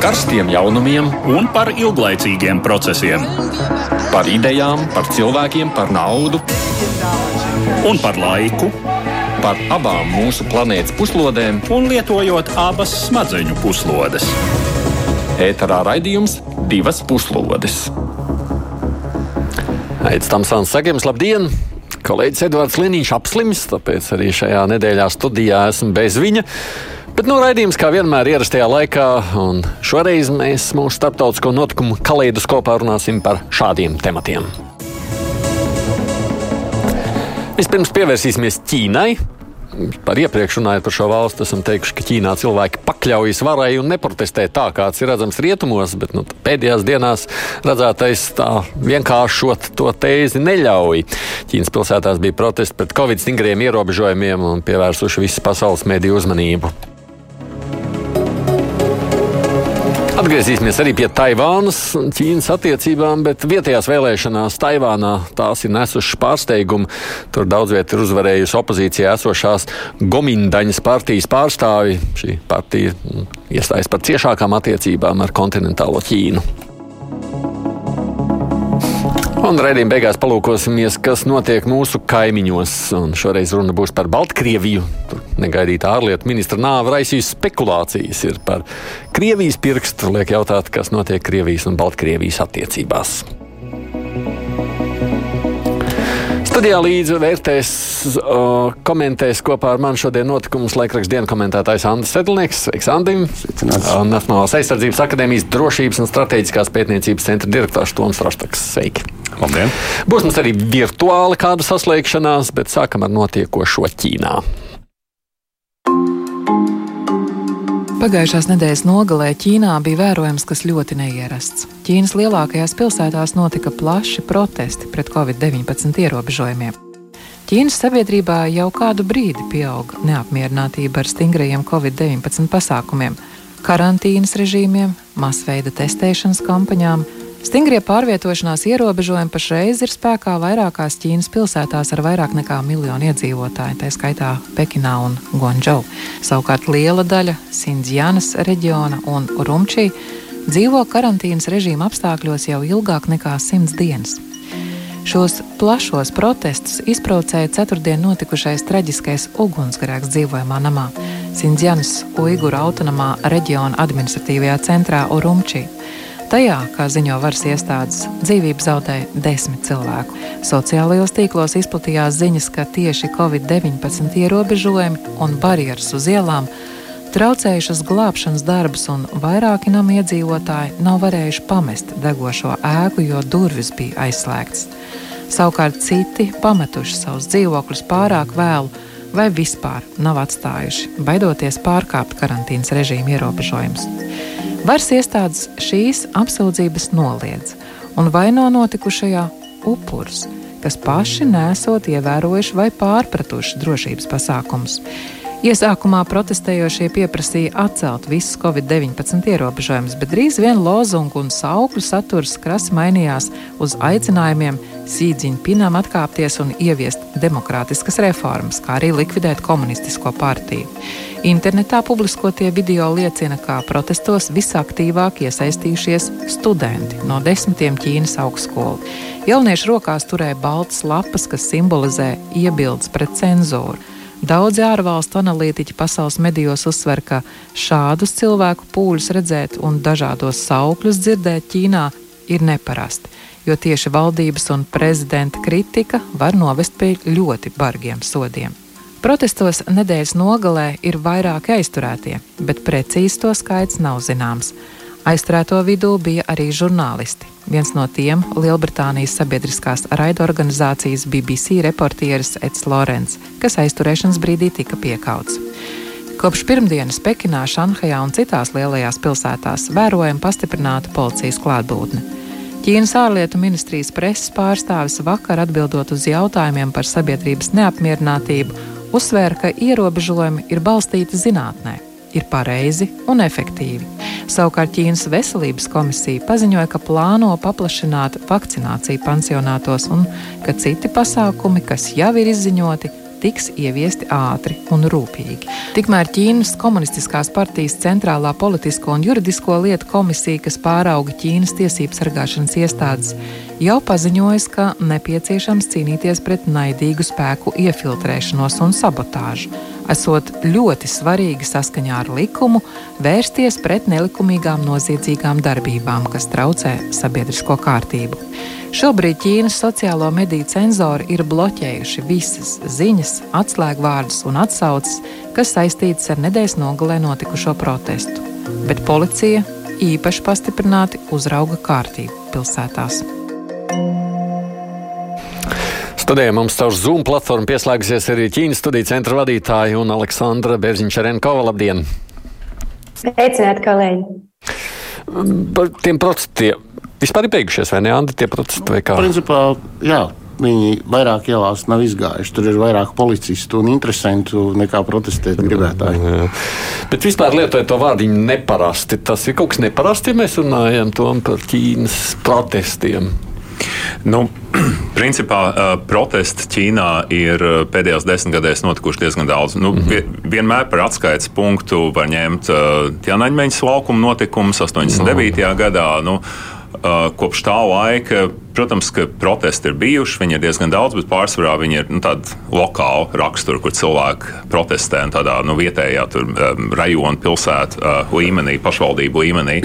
karstiem jaunumiem un par ilglaicīgiem procesiem. Par idejām, par cilvēkiem, par naudu un par laiku. Par abām mūsu planētas puslodēm, un lietojot abas smadzeņu puslodes. Ēterā raidījums divas puslodes. Aizsmeļamies, Tamsāns Sagams, labdien! Kolēģis Edvards Liniņš apslims, tāpēc arī šajā nedēļā studijā esmu bez viņa. Bet no raidījums, kā vienmēr, ierastajā laikā, un šoreiz mēs mūsu starptautisko notikumu kaleidoskopā runāsim par šādiem tematiem. Vispirms pievērsīsimies Ķīnai. Par iepriekš runājot par šo valsti, esam teikuši, ka Ķīnā cilvēki pakļaujas varai un neprotestē tā, kāds ir redzams rietumos, bet nu, pēdējās dienās redzētais tā vienkāršot to tēzi neļauj. Ķīnas pilsētās bija protesti pret covid stingriem ierobežojumiem un pievērsuši visas pasaules mediju uzmanību. Atgriezīsimies arī pie Taivānas un Ķīnas attiecībām, bet vietējās vēlēšanās Taivānā tās ir nesušas pārsteigumu. Tur daudz vietā ir uzvarējusi opozīcijā esošās Gomindaņas partijas pārstāvi. Šī partija iestājas par ciešākām attiecībām ar kontinentālo Ķīnu. Un raidījuma beigās palūkosimies, kas notiek mūsu kaimiņos. Un šoreiz runa būs par Baltkrieviju. Tur negaidīta ārlietu ministra nāve raisījusi spekulācijas ir par Krievijas pirkstu. Liek jautāt, kas notiek Krievijas un Baltkrievijas attiecībās. Studijā līdzi vērtēs, uh, komentēs kopā ar mani šodien notikumus laikraksta dienas komentētājs Andris Sedlnieks. Sveiks, Andim! Nacionālās aizsardzības akadēmijas drošības un strateģiskās pētniecības centra direktors Toms Rostaks. Sveiki! Labdien! Būs mums arī virtuāli kāda saslēgšanās, bet sākam ar notiekošo Ķīnā. Pagājušās nedēļas nogalē Ķīnā bija vērojams kas ļoti neierasts. Ķīnas lielākajās pilsētās notika plaši protesti pret covid-19 ierobežojumiem. Ķīnas sabiedrībā jau kādu brīdi pieauga neapmierinātība ar stingrajiem covid-19 pasākumiem, karantīnas režīmiem, masveida testēšanas kampaņām, Stingrie pārvietošanās ierobežojumi pašreiz ir spēkā vairākās Ķīnas pilsētās ar vairāk nekā miljonu iedzīvotāju, tā skaitā Pekinā un Guangzhou. Savukārt liela daļa Sindzjanas reģiona un Rumčī dzīvo karantīnas režīma apstākļos jau ilgāk nekā simts dienas. Šos plašos protestus izprovocēja ceturtdien notikušais traģiskais ugunsgrēks dzīvojamā namā Sindzjanas Uiguru autonomā reģiona administratīvajā centrā Urumčī. Tajā, kā ziņo varas iestādes, dzīvību zaudēja desmit cilvēku. Sociālajos tīklos izplatījās ziņas, ka tieši Covid-19 ierobežojumi un barjeras uz ielām traucējušas glābšanas darbus, un vairāki nama iedzīvotāji nav varējuši pamest degošo ēku, jo durvis bija aizslēgtas. Savukārt citi pametuši savus dzīvokļus pārāk vēlu vai vispār nav atstājuši, baidoties pārkāpt karantīnas režīmu ierobežojumus. Varas iestādes šīs apsūdzības noliedz un vaino notikušajā upurus, kas paši nesot ievērojuši vai pārpratuši drošības pasākumus. Iesākumā protestējošie pieprasīja atcelt visus Covid-19 ierobežojumus, bet drīz vien lozungu un saukļu saturs krasi mainījās uz aicinājumiem Sīdziņpinam atkāpties un ieviest demokrātiskas reformas, kā arī likvidēt komunistisko partiju. Internetā publiskotie video liecina, ka protestos visaktīvāk iesaistījušies studenti no desmitiem Ķīnas augstskolu. Jaunieši rokās turēja baltas lapas, kas simbolizē iebildes pret cenzūru. Daudzi ārvalstu analītiķi pasaules medijos uzsver, ka šādus cilvēku pūļus redzēt un dažādos saukļus dzirdēt Ķīnā ir neparasti, jo tieši valdības un prezidenta kritika var novest pie ļoti bargiem sodiem. Protestos nedēļas nogalē ir vairāki aizturētie, bet precīzi to skaits nav zināms. Aizturēto vidū bija arī žurnālisti. Viens no tiem - Lielbritānijas sabiedriskās raidorganizācijas BBC reportieris Eds Lorents, kas aizturēšanas brīdī tika piekauts. Kopš pirmdienas Pekinā, Šanhajā un citās lielajās pilsētās vērojama pastiprināta policijas klātbūtne. Ķīnas ārlietu ministrijas preses pārstāvis vakar atbildot uz jautājumiem par sabiedrības neapmierinātību, uzsvēra, ka ierobežojumi ir balstīti zinātnē ir pareizi un efektīvi. Savukārt Ķīnas veselības komisija paziņoja, ka plāno paplašināt vakcināciju pansionātos un ka citi pasākumi, kas jau ir izziņoti, tiks ieviesti ātri un rūpīgi. Tikmēr Ķīnas Komunistiskās partijas centrālā politisko un juridisko lietu komisija, kas pārauga Ķīnas tiesību sargāšanas iestādes, jau paziņojas, ka nepieciešams cīnīties pret naidīgu spēku iefiltrēšanos un sabotāžu. Esot ļoti svarīgi saskaņā ar likumu vērsties pret nelikumīgām noziedzīgām darbībām, kas traucē sabiedrisko kārtību. Šobrīd Ķīnas sociālo mediju cenzori ir bloķējuši visas ziņas, atslēgvārdus un atsauces, kas saistītas ar nedēļas nogalē notikušo protestu. Bet policija īpaši pastiprināti uzrauga kārtību pilsētās. Studijā mums caur Zoom platformu pieslēgusies arī Ķīnas studiju centra vadītāja un Aleksandra Berziņčarenkova. Labdien! Sveicināti, kolēģi! Par tiem protestiem vispār ir beigušies, vai ne, Andi, tie protesti vai kā? Principā, jā. Viņi vairāk ielās nav izgājuši. Tur ir vairāk policistu un interesantu nekā protestēt gribētāji. Jā. Bet vispār lietojot to vārdu neparasti. Tas ir kaut kas neparasts, ja mēs runājam par Ķīnas protestiem. Nu, principā protesti Ķīnā ir pēdējos desmitgadēs notikuši diezgan daudz. Nu, mm -hmm. Vienmēr par atskaites punktu var ņemt Tianaņmeņas laukuma notikumus 89. No. gadā. Nu, Kopš tā laika, protams, ka protesti ir bijuši, viņi ir diezgan daudz, bet pārsvarā viņi ir nu, tādi lokāli raksturi, kur cilvēki protestē tādā nu, vietējā tur, um, rajona, pilsētu uh, līmenī, pašvaldību līmenī.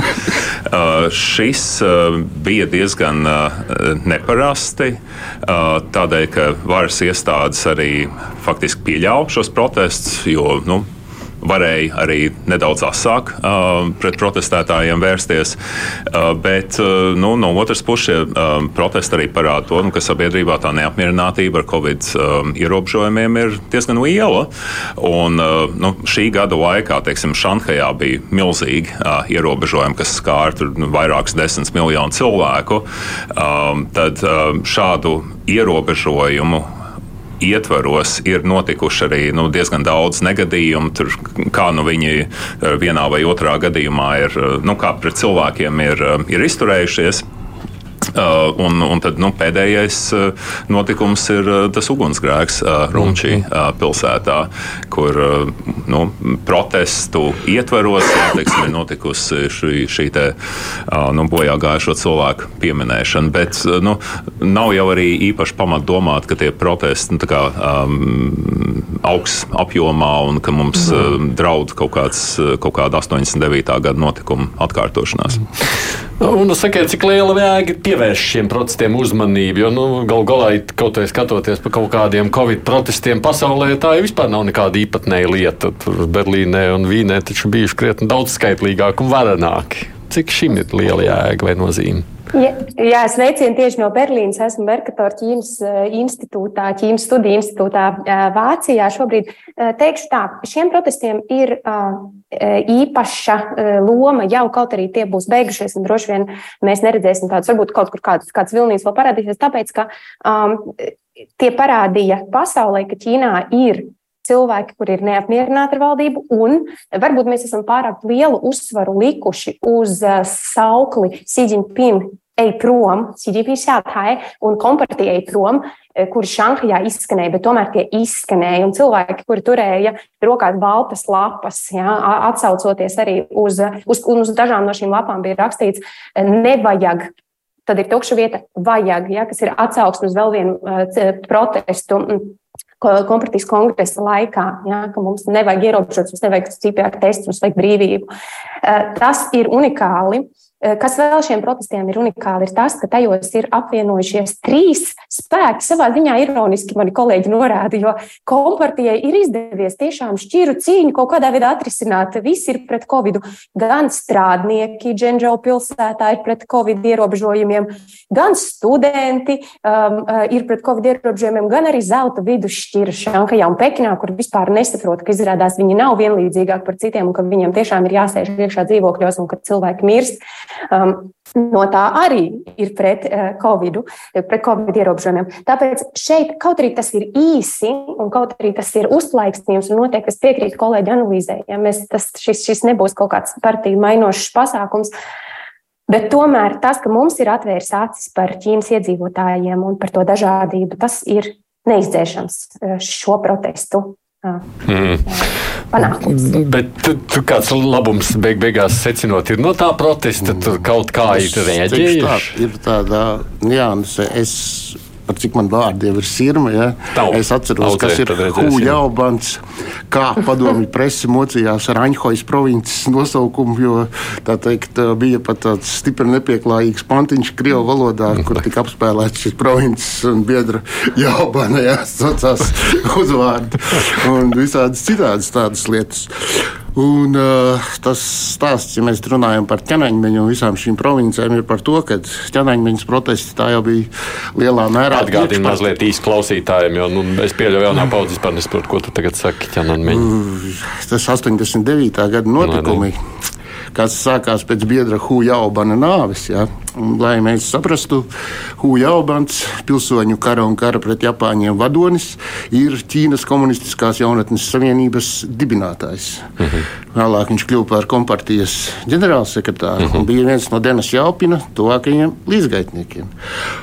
Uh, šis uh, bija diezgan uh, neparasti, uh, tādēļ, ka varas iestādes arī faktiski pieļāva šos protestus, jo nu, varēja arī nedaudz asāk uh, pret protestētājiem vērsties. Uh, bet uh, nu, no otras puses, šie protesti arī parāda to, nu, ka sabiedrībā tā neapmierinātība ar Covid um, ierobežojumiem ir diezgan liela. Un, nu, šī gada laikā, teiksim, Šanhajā bija milzīgi ierobežojumi, kas skārta nu, vairākus desmit miljonu cilvēku. Um, tad šādu ierobežojumu ietvaros ir notikuši arī nu, diezgan daudz negadījumu. Tur, kā nu viņi eh, vienā vai otrā gadījumā ir, eh, nu, kā pret cilvēkiem ir, eh, ir izturējušies. Uh, un, un tad nu, pēdējais uh, notikums ir uh, tas ugunsgrēks Rumčī mhm. pilsētā, kur nu, protestu ietvaros jā, teiksim, ir notikusi šī, šī te, nu, bojā gājušo cilvēku pieminēšana. Bet nu, nav jau arī īpaši pamat domāt, ka tie protesti nu, kā, um, augs apjomā un ka mums mm. draud kaut, kāds, kaut kāda 89. gada notikuma atkārtošanās. Un, sakiet, cik liela jēga pievērst šiem protestiem uzmanību? Jo nu, galu galā, kaut kā skatoties par kaut kādiem covid protestiem pasaulē, tā jau vispār nav nekāda īpatnēja lieta. Tur Berlīnē un Vīnē taču bijuši krietni daudz skaitlīgāki un varenāki. Cik šim ir liela jēga vai nozīme? Ja, jā, es veicinu tieši no Berlīnas. Esmu Merkatora Ķīnas eh, institūtā, Ķīnas studiju institūtā eh, Vācijā. Šobrīd eh, teikšu tā, šiem protestiem ir īpaša loma jau kaut arī tie būs beigušies, un droši vien mēs neredzēsim tādus, varbūt kaut kur kāds, kāds vilnīs vēl parādīsies, tāpēc, ka um, tie parādīja pasaulē, ka Ķīnā ir cilvēki, kuri ir neapmierināti ar valdību, un varbūt mēs esam pārāk lielu uzsvaru likuši uz saukli Xi Jinping ej prom, CDP šātai un kompartija ej prom, e, kuri Šanhajā izskanēja, bet tomēr tie izskanēja. Un cilvēki, kuri turēja rokās baltas lapas, jā, atsaucoties arī uz, uz, uz dažām no šīm lapām, bija rakstīts, e, nevajag. Tad ir tukša vieta, vajag, ja, kas ir atsauksme uz vēl vienu uh, protestu kompartijas kongresa laikā, ja, ka mums nevajag ierobežot, mums nevajag CPR tests, mums vajag brīvību. Uh, tas ir unikāli. Eh, kas vēl šiem protestiem ir unikāli, ir tas, ka tajos ir apvienojušies trīs spēki. Savā ziņā ironiski mani kolēģi norāda, jo kompartijai ir izdevies tiešām šķiru cīņu kaut kādā veidā atrisināt. Visi ir pret covid, gan strādnieki Dženģau pilsētā ir pret covid ierobežojumiem, gan studenti um, uh, ir pret covid ierobežojumiem, gan arī zelta vidusšķira Šankajā un Pekinā, kur vispār nesaprot, ka izrādās viņi nav vienlīdzīgāki par citiem un ka viņiem tiešām ir jāsēž iekšā dzīvokļos un ka cilvēki mirst. Um, no tā arī ir pret uh, Covid, pret Covid ierobežojumiem. Tāpēc šeit, kaut arī tas ir īsi un kaut arī tas ir uzplaiksnījums, un noteikti es piekrītu kolēģi analīzē, ja mēs, tas, šis, šis nebūs kaut kāds partiju mainošs pasākums. Bet tomēr tas, ka mums ir atvērs acis par Ķīnas iedzīvotājiem un par to dažādību, tas ir neizdzēšams šo protestu mm. Bet tu, tu kāds labums beig beigās secinot ir no tā protesta, tur kaut kā ir rēģējuši? Tā, ir tāda nianse. Es par cik man vārdi jau ir sirma. Ja? Tau, es atceros, audzē, kas ir Huļaubans, kā padomju presi mocījās ar Aņhojas provinces nosaukumu, jo tā teikt, bija pat tāds stipri nepieklājīgs pantiņš Krievu valodā, kur tika apspēlēts šis provinces un biedra Jaubana, jā, saucās uzvārdu un visādas citādas tādas lietas. Un, uh, tas stāsts, ja mēs runājam par ķenaņmeņu un visām šīm provincijām, ir par to, ka ķenaņmeņas protesti tā jau bija lielā mērā. Atgādini mazliet īsti klausītājiem, jo nu, es pieļauju, jaunā paudze vispār nesaprot, ko tu tagad saki ķenaņmeņu. Uh, tas 89. gada notikumi. No, ne kas sākās pēc biedra Hujaubana nāves. Ja? Un, lai mēs saprastu, Hujaubans, pilsoņu kara un kara pret Japāņiem vadonis, ir Ķīnas komunistiskās jaunatnes savienības dibinātājs. Uh mhm. -huh. Vēlāk viņš kļuva par kompartijas ģenerālsekretāru uh -huh. un bija viens no Denas Jaupina tuvākajiem līdzgaitniekiem.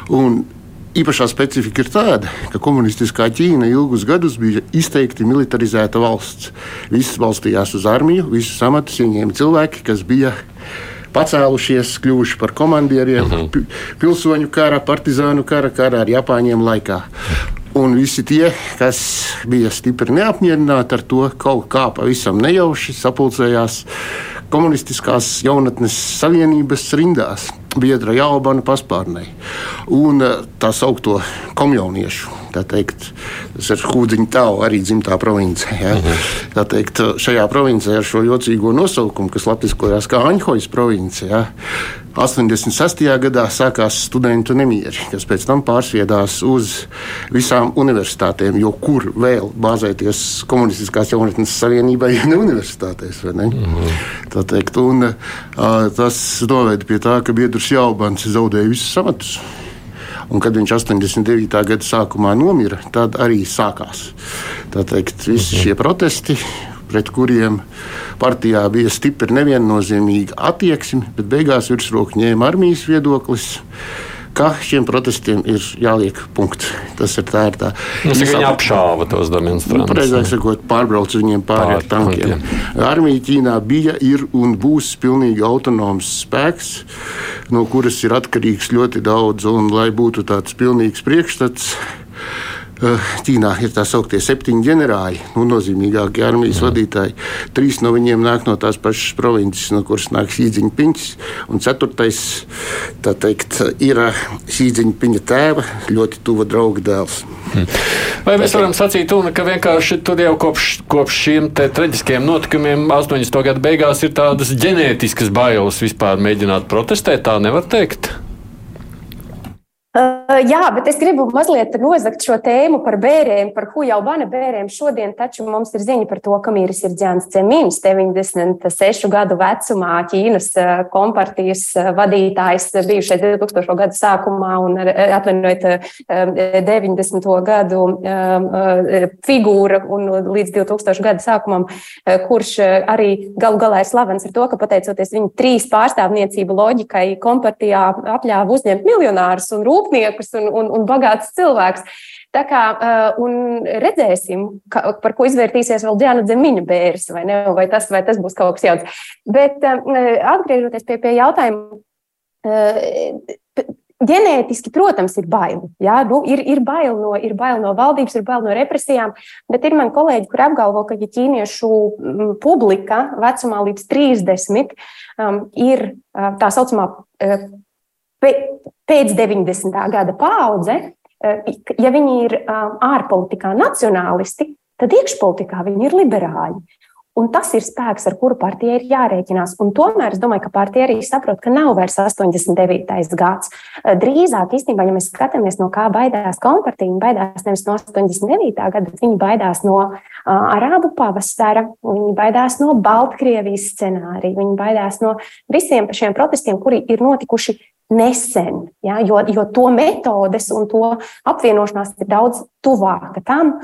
Un Īpašā specifika ir tāda, ka komunistiskā Ķīna ilgus gadus bija izteikti militarizēta valsts. Visas balstījās uz armiju, visus amatus ieņēma cilvēki, kas bija pacēlušies, kļuvuši par komandieriem, uh mhm. -huh. pilsoņu kara, partizānu kara, kara ar Japāņiem laikā. Un visi tie, kas bija stipri neapmierināti ar to, kaut kā pavisam nejauši sapulcējās komunistiskās jaunatnes savienības rindās biedra Jālbana paspārnē. Un eh, tā saukto komjauniešu, tā teikt, tas ir Hūdziņa tālu, arī dzimtā province. Ja? -huh. Tā teikt, šajā provincē ar šo jocīgo nosaukumu, kas latviskojās kā Aņhojas province, ja? 86. gadā sākās studentu nemieri, kas pēc tam pārsviedās uz visām universitātēm, jo kur vēl bāzēties komunistiskās jaunatnes savienībai, ja ne universitātēs. Ne? -huh. Tā teikt, un, uh, tas noveda pie tā, ka biedru Andris Jaubans zaudēja visus amatus. Un, kad viņš 89. gada sākumā nomira, tad arī sākās teikt, visi šie protesti, pret kuriem partijā bija stipri neviennozīmīga attieksme, bet beigās virsroku ņēma armijas viedoklis ka šiem protestiem ir jāliek punkts. Tas ir tā, ir tā. Nu, viņi apšāva tos demonstrantus. Nu, Precīzāk sakot, pārbrauc viņiem pāri ar tankiem. tankiem. Armija Ķīnā bija, ir un būs pilnīgi autonoms spēks, no kuras ir atkarīgs ļoti daudz. Un, lai būtu tāds pilnīgs priekšstats, Ķīnā ir tā sauktie septiņi ģenerāļi, nu, nozīmīgākie armijas Jā. vadītāji. Trīs no viņiem nāk no tās pašas provinces, no kuras nāk Šīdziņpiņš, un ceturtais teikt, ir Šīdziņpiņa tēva ļoti tuva drauga dēls. Hmm. Vai mēs varam sacīt, un, ka vienkārši tur jau kopš, kopš šiem traģiskiem notikumiem 80. gada beigās ir tādas ģenētiskas bailes vispār mēģināt protestēt? Tā nevar teikt. Uh, jā, bet es gribu mazliet nozagt šo tēmu par bērniem, par hujaubana bērniem. Šodien taču mums ir ziņa par to, ka Mīris ir Dzēns Cemīns, 96 gadu vecumā Ķīnas kompartijas vadītājs, bijušais 2000. gadu sākumā un atvainojiet 90. gadu figūra un līdz 2000 gadu sākumam, kurš arī galu galā ir slavens ar to, ka pateicoties viņa trīs pārstāvniecību loģikai, kompartijā atļāva uzņemt miljonārus un rūpniekus rūpniekus un, un, un bagāts cilvēks. Tā kā uh, redzēsim, ka, par ko izvērtīsies vēl Diana Zemiņa bērns, vai, ne, vai, tas, vai tas būs kaut kas jauns. Bet uh, atgriežoties pie, pie jautājuma, uh, ģenētiski, protams, ir bail. Jā, nu, ir, ir, bail no, ir bail no valdības, ir bail no represijām, bet ir man kolēģi, kur apgalvo, ka ja ķīniešu publika vecumā līdz 30 um, ir tā saucamā pēc 90. gada paudze, eh, ja viņi ir eh, ārpolitikā nacionālisti, tad iekšpolitikā viņi ir liberāļi. Un tas ir spēks, ar kuru partija ir jārēķinās. Un tomēr es domāju, ka partija arī saprot, ka nav vairs 89. gads. Eh, drīzāk, īstenībā, ja mēs skatāmies, no kā baidās kompartija, viņi baidās nevis no 89. gada, bet viņi baidās no uh, arābu pavasara, viņi baidās no Baltkrievijas scenārija, viņi baidās no visiem šiem protestiem, kuri ir notikuši nesen, ja, jo, jo to metodes un to apvienošanās ir daudz tuvāka tam,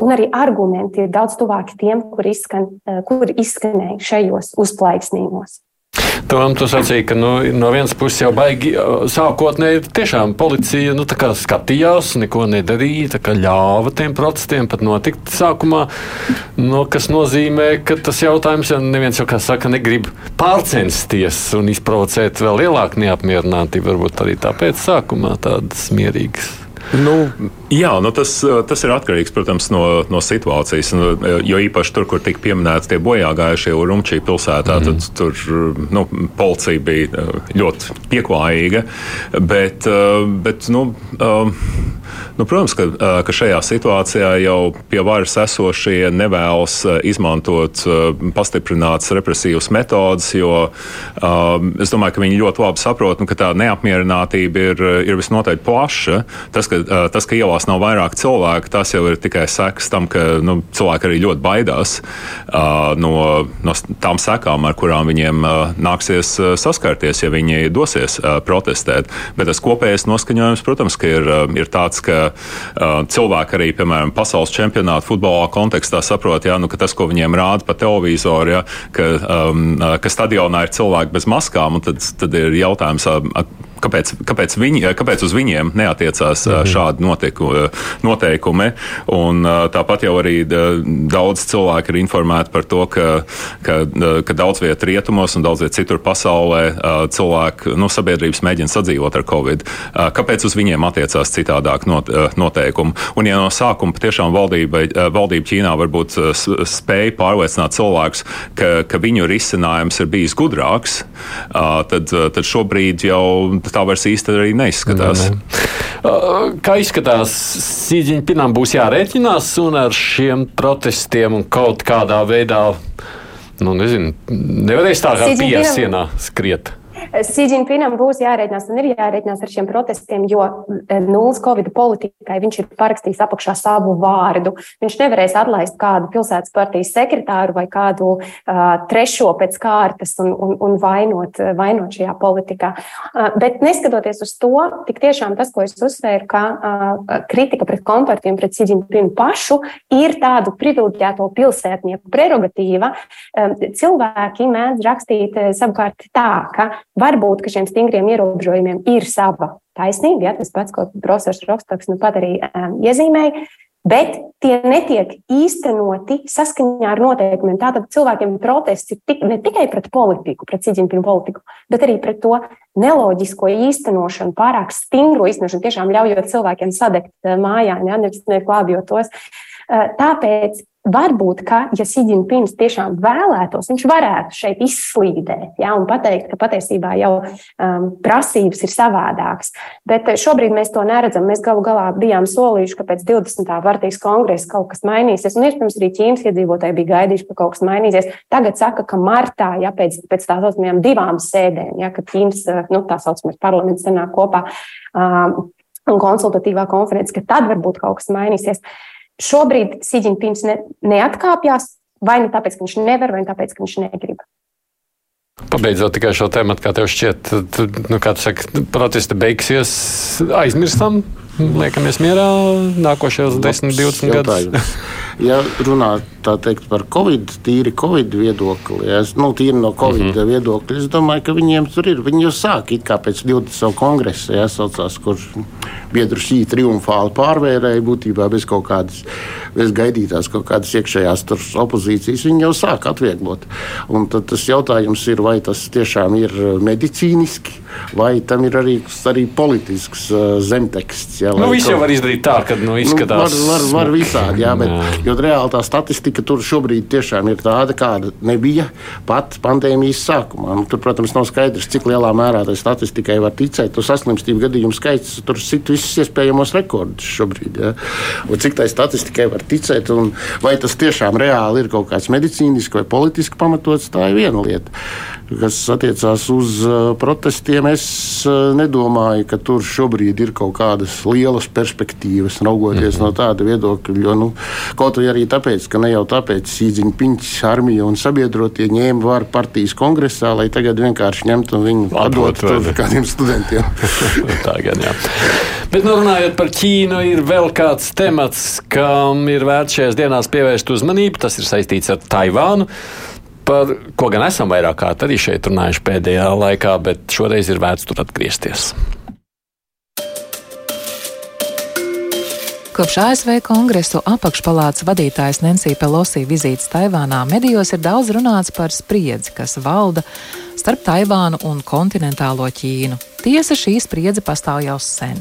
un arī argumenti ir daudz tuvāki tiem, kur, izskan, kur izskanēja šajos uzplaiksnījumos. Tom, tu sacīji, ka nu, no vienas puses jau baigi sākotnēji tiešām policija nu, skatījās, neko nedarīja, ļāva tiem protestiem pat notikt sākumā, no, kas nozīmē, ka tas jautājums, ja neviens jau kā saka, negrib pārcensties un izprovocēt vēl lielāku neapmierinātību, varbūt arī tāpēc sākumā tādas mierīgas. Nu, jā, nu tas, tas ir atkarīgs protams, no, no situācijas. Nu, jo īpaši tur, kur tika pieminēti tie bojā gājušie Urumčī pilsētā, mm tad tur nu, policija bija ļoti pieklājīga. Bet, bet nu, nu, protams, ka, ka šajā situācijā jau pie varas esošie nevēlas izmantot pastiprinātas represīvas metodas, jo es domāju, ka viņi ļoti labi saprot, nu, ka tā neapmierinātība ir, ir visnotaļ plaša. Tas, ka, tas, ka ielās nav vairāk cilvēku, tas jau ir tikai sekas tam, ka nu, cilvēki arī ļoti baidās uh, no, no tām sekām, ar kurām viņiem uh, nāksies uh, saskarties, ja viņi dosies uh, protestēt. Bet tas kopējais noskaņojums, protams, ir, uh, ir tāds, ka uh, cilvēki arī, piemēram, pasaules čempionāta futbolā kontekstā saprot, ja, nu, ka tas, ko viņiem rāda pa televizoru, ja, ka, um, ka stadionā ir cilvēki bez maskām, tad, tad ir jautājums, kāpēc, kāpēc, viņi, kāpēc uz viņiem neatiecās mhm. šādi notiku, noteikumi. Un, tāpat jau arī daudz cilvēku ir informēti par to, ka, ka, ka daudz vietā rietumos un daudz vietā citur pasaulē cilvēku nu, sabiedrības mēģina sadzīvot ar Covid. Kāpēc uz viņiem attiecās citādāk not, noteikumi? Un, ja no sākuma patiešām valdība, valdība Ķīnā varbūt spēja pārliecināt cilvēkus, ka, ka viņu risinājums ir bijis gudrāks, tad, tad šobrīd jau tā vairs īsti arī neizskatās. Ne, ne. Kā izskatās, Sīdziņpinam būs jārēķinās un ar šiem protestiem un kaut kādā veidā, nu nezinu, nevarēs tā kā pies sienā skriet. Sīdžinpinam būs jārēķinās un ir jārēķinās ar šiem protestiem, jo eh, nulles Covid politikai viņš ir parakstījis apakšā savu vārdu. Viņš nevarēs atlaist kādu pilsētas partijas sekretāru vai kādu uh, trešo pēc kārtas un, un, un vainot, vainot šajā politikā. Uh, bet neskatoties uz to, tik tiešām tas, ko es uzsvēru, ka uh, kritika pret kompartiem, pret Sīdžinpinu pašu ir tādu privileģēto pilsētnieku prerogatīva. Um, cilvēki mēdz rakstīt savukārt tā, ka Varbūt, ka šiem stingriem ierobežojumiem ir sava taisnība, ja tas pats, ko profesors Rokstoks nu pat arī um, iezīmēja, bet tie netiek īstenoti saskaņā ar noteikumiem. Tātad cilvēkiem protests ir tik, ne tikai pret politiku, pret Ciģiņpinu politiku, bet arī pret to neloģisko īstenošanu, pārāk stingru īstenošanu, tiešām ļaujot cilvēkiem sadegt mājā, ja, nevis neklābjot tos. Tāpēc Varbūt, ka, ja Sīdņpins tiešām vēlētos, viņš varētu šeit izslīdēt ja, un pateikt, ka patiesībā jau um, prasības ir savādākas. Bet šobrīd mēs to neredzam. Mēs galu galā bijām solījuši, ka pēc 20. partijas kongresa kaut kas mainīsies. Un iespējams, arī Ķīnas iedzīvotāji bija gaidījuši, ka kaut kas mainīsies. Tagad saka, ka martā, ja pēc, pēc tā saucamajām divām sēdēm, ja, kad Ķīnas nu, tā saucamais parlaments sanāk kopā um, un konsultatīvā konferences, ka tad varbūt kaut kas mainīsies. Šobrīd Sīdņpins ne, neatkāpjas vai nu tāpēc, ka viņš nevar, vai nu tāpēc, ka viņš negrib. Pabeidzot tikai šo tēmu, kā tev šķiet, tad, nu, kā tu saki, protesti beigsies, aizmirstam, liekamies mierā nākošajos 10, 20 gadus. ja runā teikt, par Covid, tīri Covid viedokli, ja, nu, tīri no Covid mm -hmm. viedokļa, es domāju, ka viņiem tur ir. Viņi jau sāk it kā pēc 20. kongresa, ja, saucās, kur biedru šī triumfāli pārvērēja būtībā bez kaut kādas, bez gaidītās kaut kādas iekšējās opozīcijas. Viņi jau sāk atvieglot. Un tad tas jautājums ir, vai tas tiešām ir medicīniski, vai tam ir arī, arī politisks uh, zemteksts. Ja, nu, viss jau var izdarīt tā, ka nu, izskatās. Nu, var, var, var visādi, jā, bet. Jo reāli tā statistika tur šobrīd tiešām ir tāda, kāda nebija pat pandēmijas sākumā. Nu, tur, protams, nav skaidrs, cik lielā mērā tai statistikai var ticēt. To saslimstību gadījumu skaits tur sit visus iespējamos rekordus šobrīd. Ja? Un cik tai statistikai var ticēt, un vai tas tiešām reāli ir kaut kāds medicīniski vai politiski pamatots, tā ir viena lieta. Kas attiecās uz uh, protestiem, es uh, nedomāju, ka tur šobrīd ir kaut kādas lielas perspektīvas, raugoties mm -hmm. no tāda viedokļa. Jo, nu, kaut arī tāpēc, ka ne jau tāpēc Sīdziņa piņķis armija un sabiedrotie ņēma varu partijas kongresā, lai tagad vienkārši ņemtu un viņu atdotu kādiem studentiem. Tā gan jā. Bet nu, runājot par Ķīnu, ir vēl kāds temats, kam ir vērts šajās dienās pievērst uzmanību. Tas ir saistīts ar Taivānu. par ko gan esam vairāk kārt arī šeit runājuši pēdējā laikā, bet šoreiz ir vērts tur atgriezties. Kopš ASV kongresu apakšpalātas vadītājas Nancy Pelosi vizītes Taivānā medijos ir daudz runāts par spriedzi, kas valda starp Taivānu un kontinentālo Ķīnu. Tiesa šī spriedze pastāv jau sen.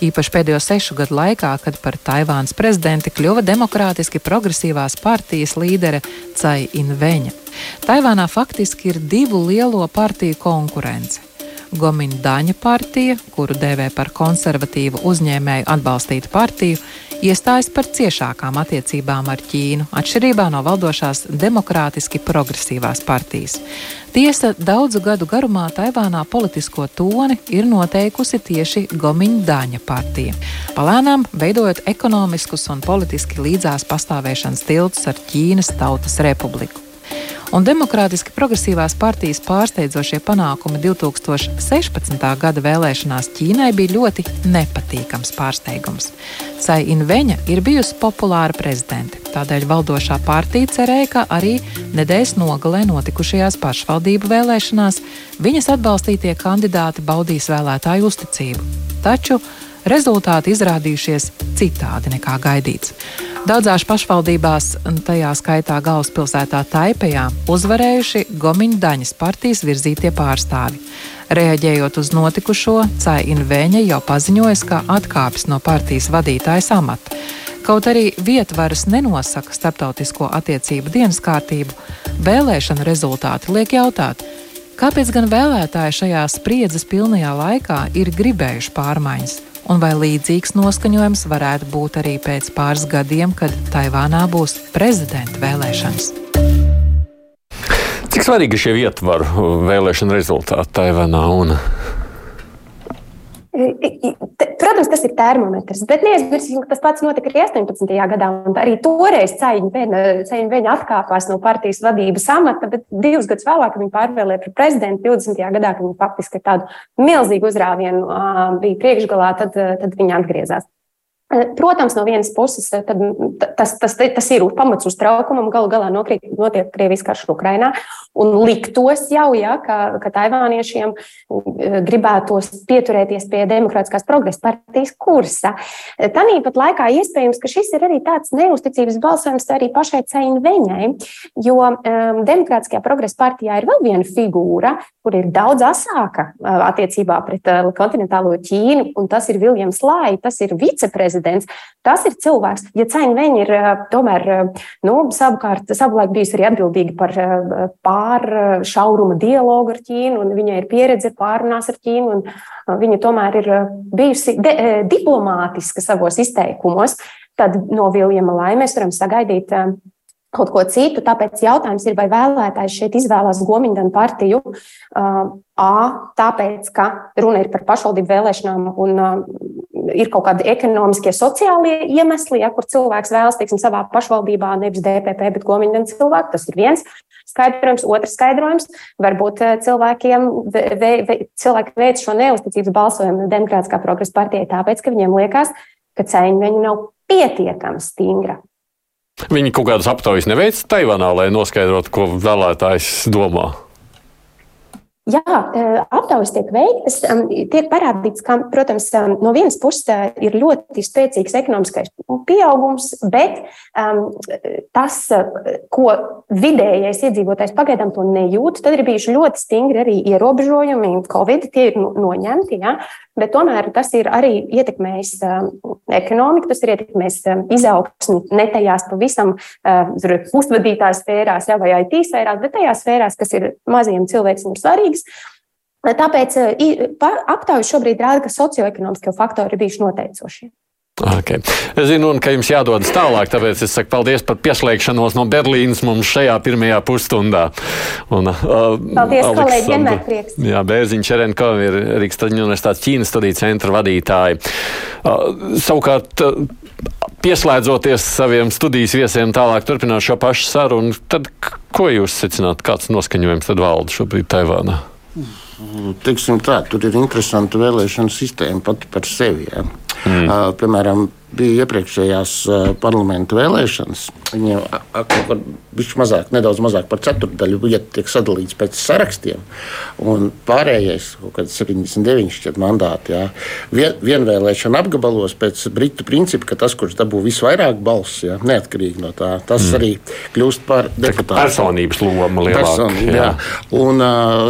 Īpaši pēdējo sešu gadu laikā, kad par Taivānas prezidenti kļuva demokrātiski progresīvās partijas līdere Cai Inveņa. Taivānā faktiski ir divu lielo partiju konkurence. Gomindaņa partija, kuru dēvē par konservatīvu uzņēmēju atbalstītu partiju, iestājas par ciešākām attiecībām ar Ķīnu, atšķirībā no valdošās demokrātiski progresīvās partijas. Tiesa daudzu gadu garumā Taivānā politisko toni ir noteikusi tieši Gomindaņa partija, palēnām veidojot ekonomiskus un politiski līdzās pastāvēšanas tiltus ar Ķīnas Tautas Republiku un demokrātiski progresīvās partijas pārsteidzošie panākumi 2016. gada vēlēšanās Ķīnai bija ļoti nepatīkams pārsteigums. Cai Inveņa ir bijusi populāra prezidente, tādēļ valdošā partija cerēja, ka arī nedēļas nogalē notikušajās pašvaldību vēlēšanās viņas atbalstītie kandidāti baudīs vēlētāju uzticību. Taču rezultāti izrādījušies citādi nekā gaidīts. Daudzās pašvaldībās, tajā skaitā galvaspilsētā Taipejā, uzvarējuši Gomiņdaņas partijas virzītie pārstāvi. Reaģējot uz notikušo, Caina Vēņa jau paziņoja, ka atkāpjas no partijas vadītājas amata. Kaut arī vietvaras nenosaka starptautisko attiecību dienas kārtību, vēlēšana rezultāti liek jautāt, kāpēc gan vēlētāji šajā spriedzes pilnajā laikā ir gribējuši pārmaiņas un vai līdzīgs noskaņojums varētu būt arī pēc pāris gadiem, kad Taivānā būs prezidenta vēlēšanas. Cik svarīgi šie ietvaru vēlēšanu rezultāti Taivānā un Protams, tas ir termometrs, bet neaizmirsīsim, ka tas pats notika arī 18. gadā. Arī toreiz Cēņa viņa atkāpās no partijas vadības amata, bet divus gadus vēlāk viņa pārvēlēja par prezidentu 20. gadā, kad viņa faktiski tādu milzīgu uzrāvienu bija priekšgalā, tad, tad viņa atgriezās. Protams, no vienas puses tad, tas, tas, tas ir pamats uztraukumam. Galu galā nokrīt, notiek Krievijas karš Ukrainā. Un liktos jau, ja, ka, ka taivāniešiem gribētos pieturēties pie Demokrātiskās progresa partijas kursa. Tāpat laikā iespējams, ka šis ir arī tāds neusticības balsojums arī pašai Veņai, jo um, Demokrātiskajā progresa partijā ir vēl viena figūra, kur ir daudz asāka attiecībā pret kontinentālo Ķīnu, un tas ir Viljams Lai, tas ir viceprezidents prezidents. Tas ir cilvēks. Ja Caina viņa ir tomēr nu, savukārt savulaik bijusi arī atbildīga par pāršauruma dialogu ar Ķīnu, un viņai ir pieredze pārunās ar Ķīnu, un viņa tomēr ir bijusi de, diplomātiska savos izteikumos, tad no Viljama Lai mēs varam sagaidīt kaut ko citu. Tāpēc jautājums ir, vai vēlētājs šeit izvēlās Gomiņdanu partiju A, tāpēc, ka runa ir par pašvaldību vēlēšanām un ir kaut kādi ekonomiskie, sociālie iemesli, ja, kur cilvēks vēlas, teiksim, savā pašvaldībā nevis DPP, bet Gomiņdanu cilvēku. Tas ir viens skaidrojums. Otrs skaidrojums - varbūt cilvēkiem ve, ve, cilvēki veic šo neusticības balsojumu Demokrātiskā progresa partijai tāpēc, ka viņiem liekas, ka cēņa viņa nav pietiekami stingra. Viņi kaut kādas aptaujas neveic Taivānā, lai noskaidrotu, ko vēlētājs domā. Jā, aptaujas tiek veiktas. Tiek parādīts, ka, protams, no vienas puses ir ļoti spēcīgs ekonomiskais pieaugums, bet um, tas, ko vidējais iedzīvotājs pagaidām to nejūt, tad ir bijuši ļoti stingri arī ierobežojumi. Covid tie ir noņemti, ja? bet tomēr tas ir arī ietekmējis um, ekonomiku, tas ir ietekmējis um, izaugsmi ne tajās pavisam pusvadītāju sfērās ja, vai IT sfērās, bet tajās sfērās, kas ir maziem cilvēkiem svarīgi svarīgas. Tāpēc aptaujas šobrīd rāda, ka socioekonomiskie faktori ir bijuši noteicošie. Okay. Es zinu, ka jums jādodas tālāk, tāpēc es saku paldies par pieslēgšanos no Berlīnas mums šajā pirmajā pusstundā. Un, uh, paldies, Aleksandra, kolēģi, vienmēr prieks. Jā, Bēziņš Čerenko ir Rīgas Taģiņu universitātes Ķīnas studiju centra vadītāji. Uh, savukārt, uh, pieslēdzoties saviem studijas viesiem tālāk turpināt šo pašu sarunu, tad ko jūs secināt, kāds noskaņojums tad valda šobrīd Taivānā? Teiksim tā, tur ir interesanta vēlēšana sistēma pati par sevi. Ja. Mm. Uh, piemēram, bija iepriekšējās parlamentu vēlēšanas. Viņiem kaut kur mazāk, nedaudz mazāk par ceturdaļu vietu tiek sadalīts pēc sarakstiem. Un pārējais, kaut kāds 79 šķiet, mandāti, jā, vien, vienvēlēšana apgabalos pēc britu principa, ka tas, kurš dabū visvairāk balsu, jā, neatkarīgi no tā, tas mm. arī kļūst par deputātu. Personības loma lielāka. Personība, jā. jā. Un,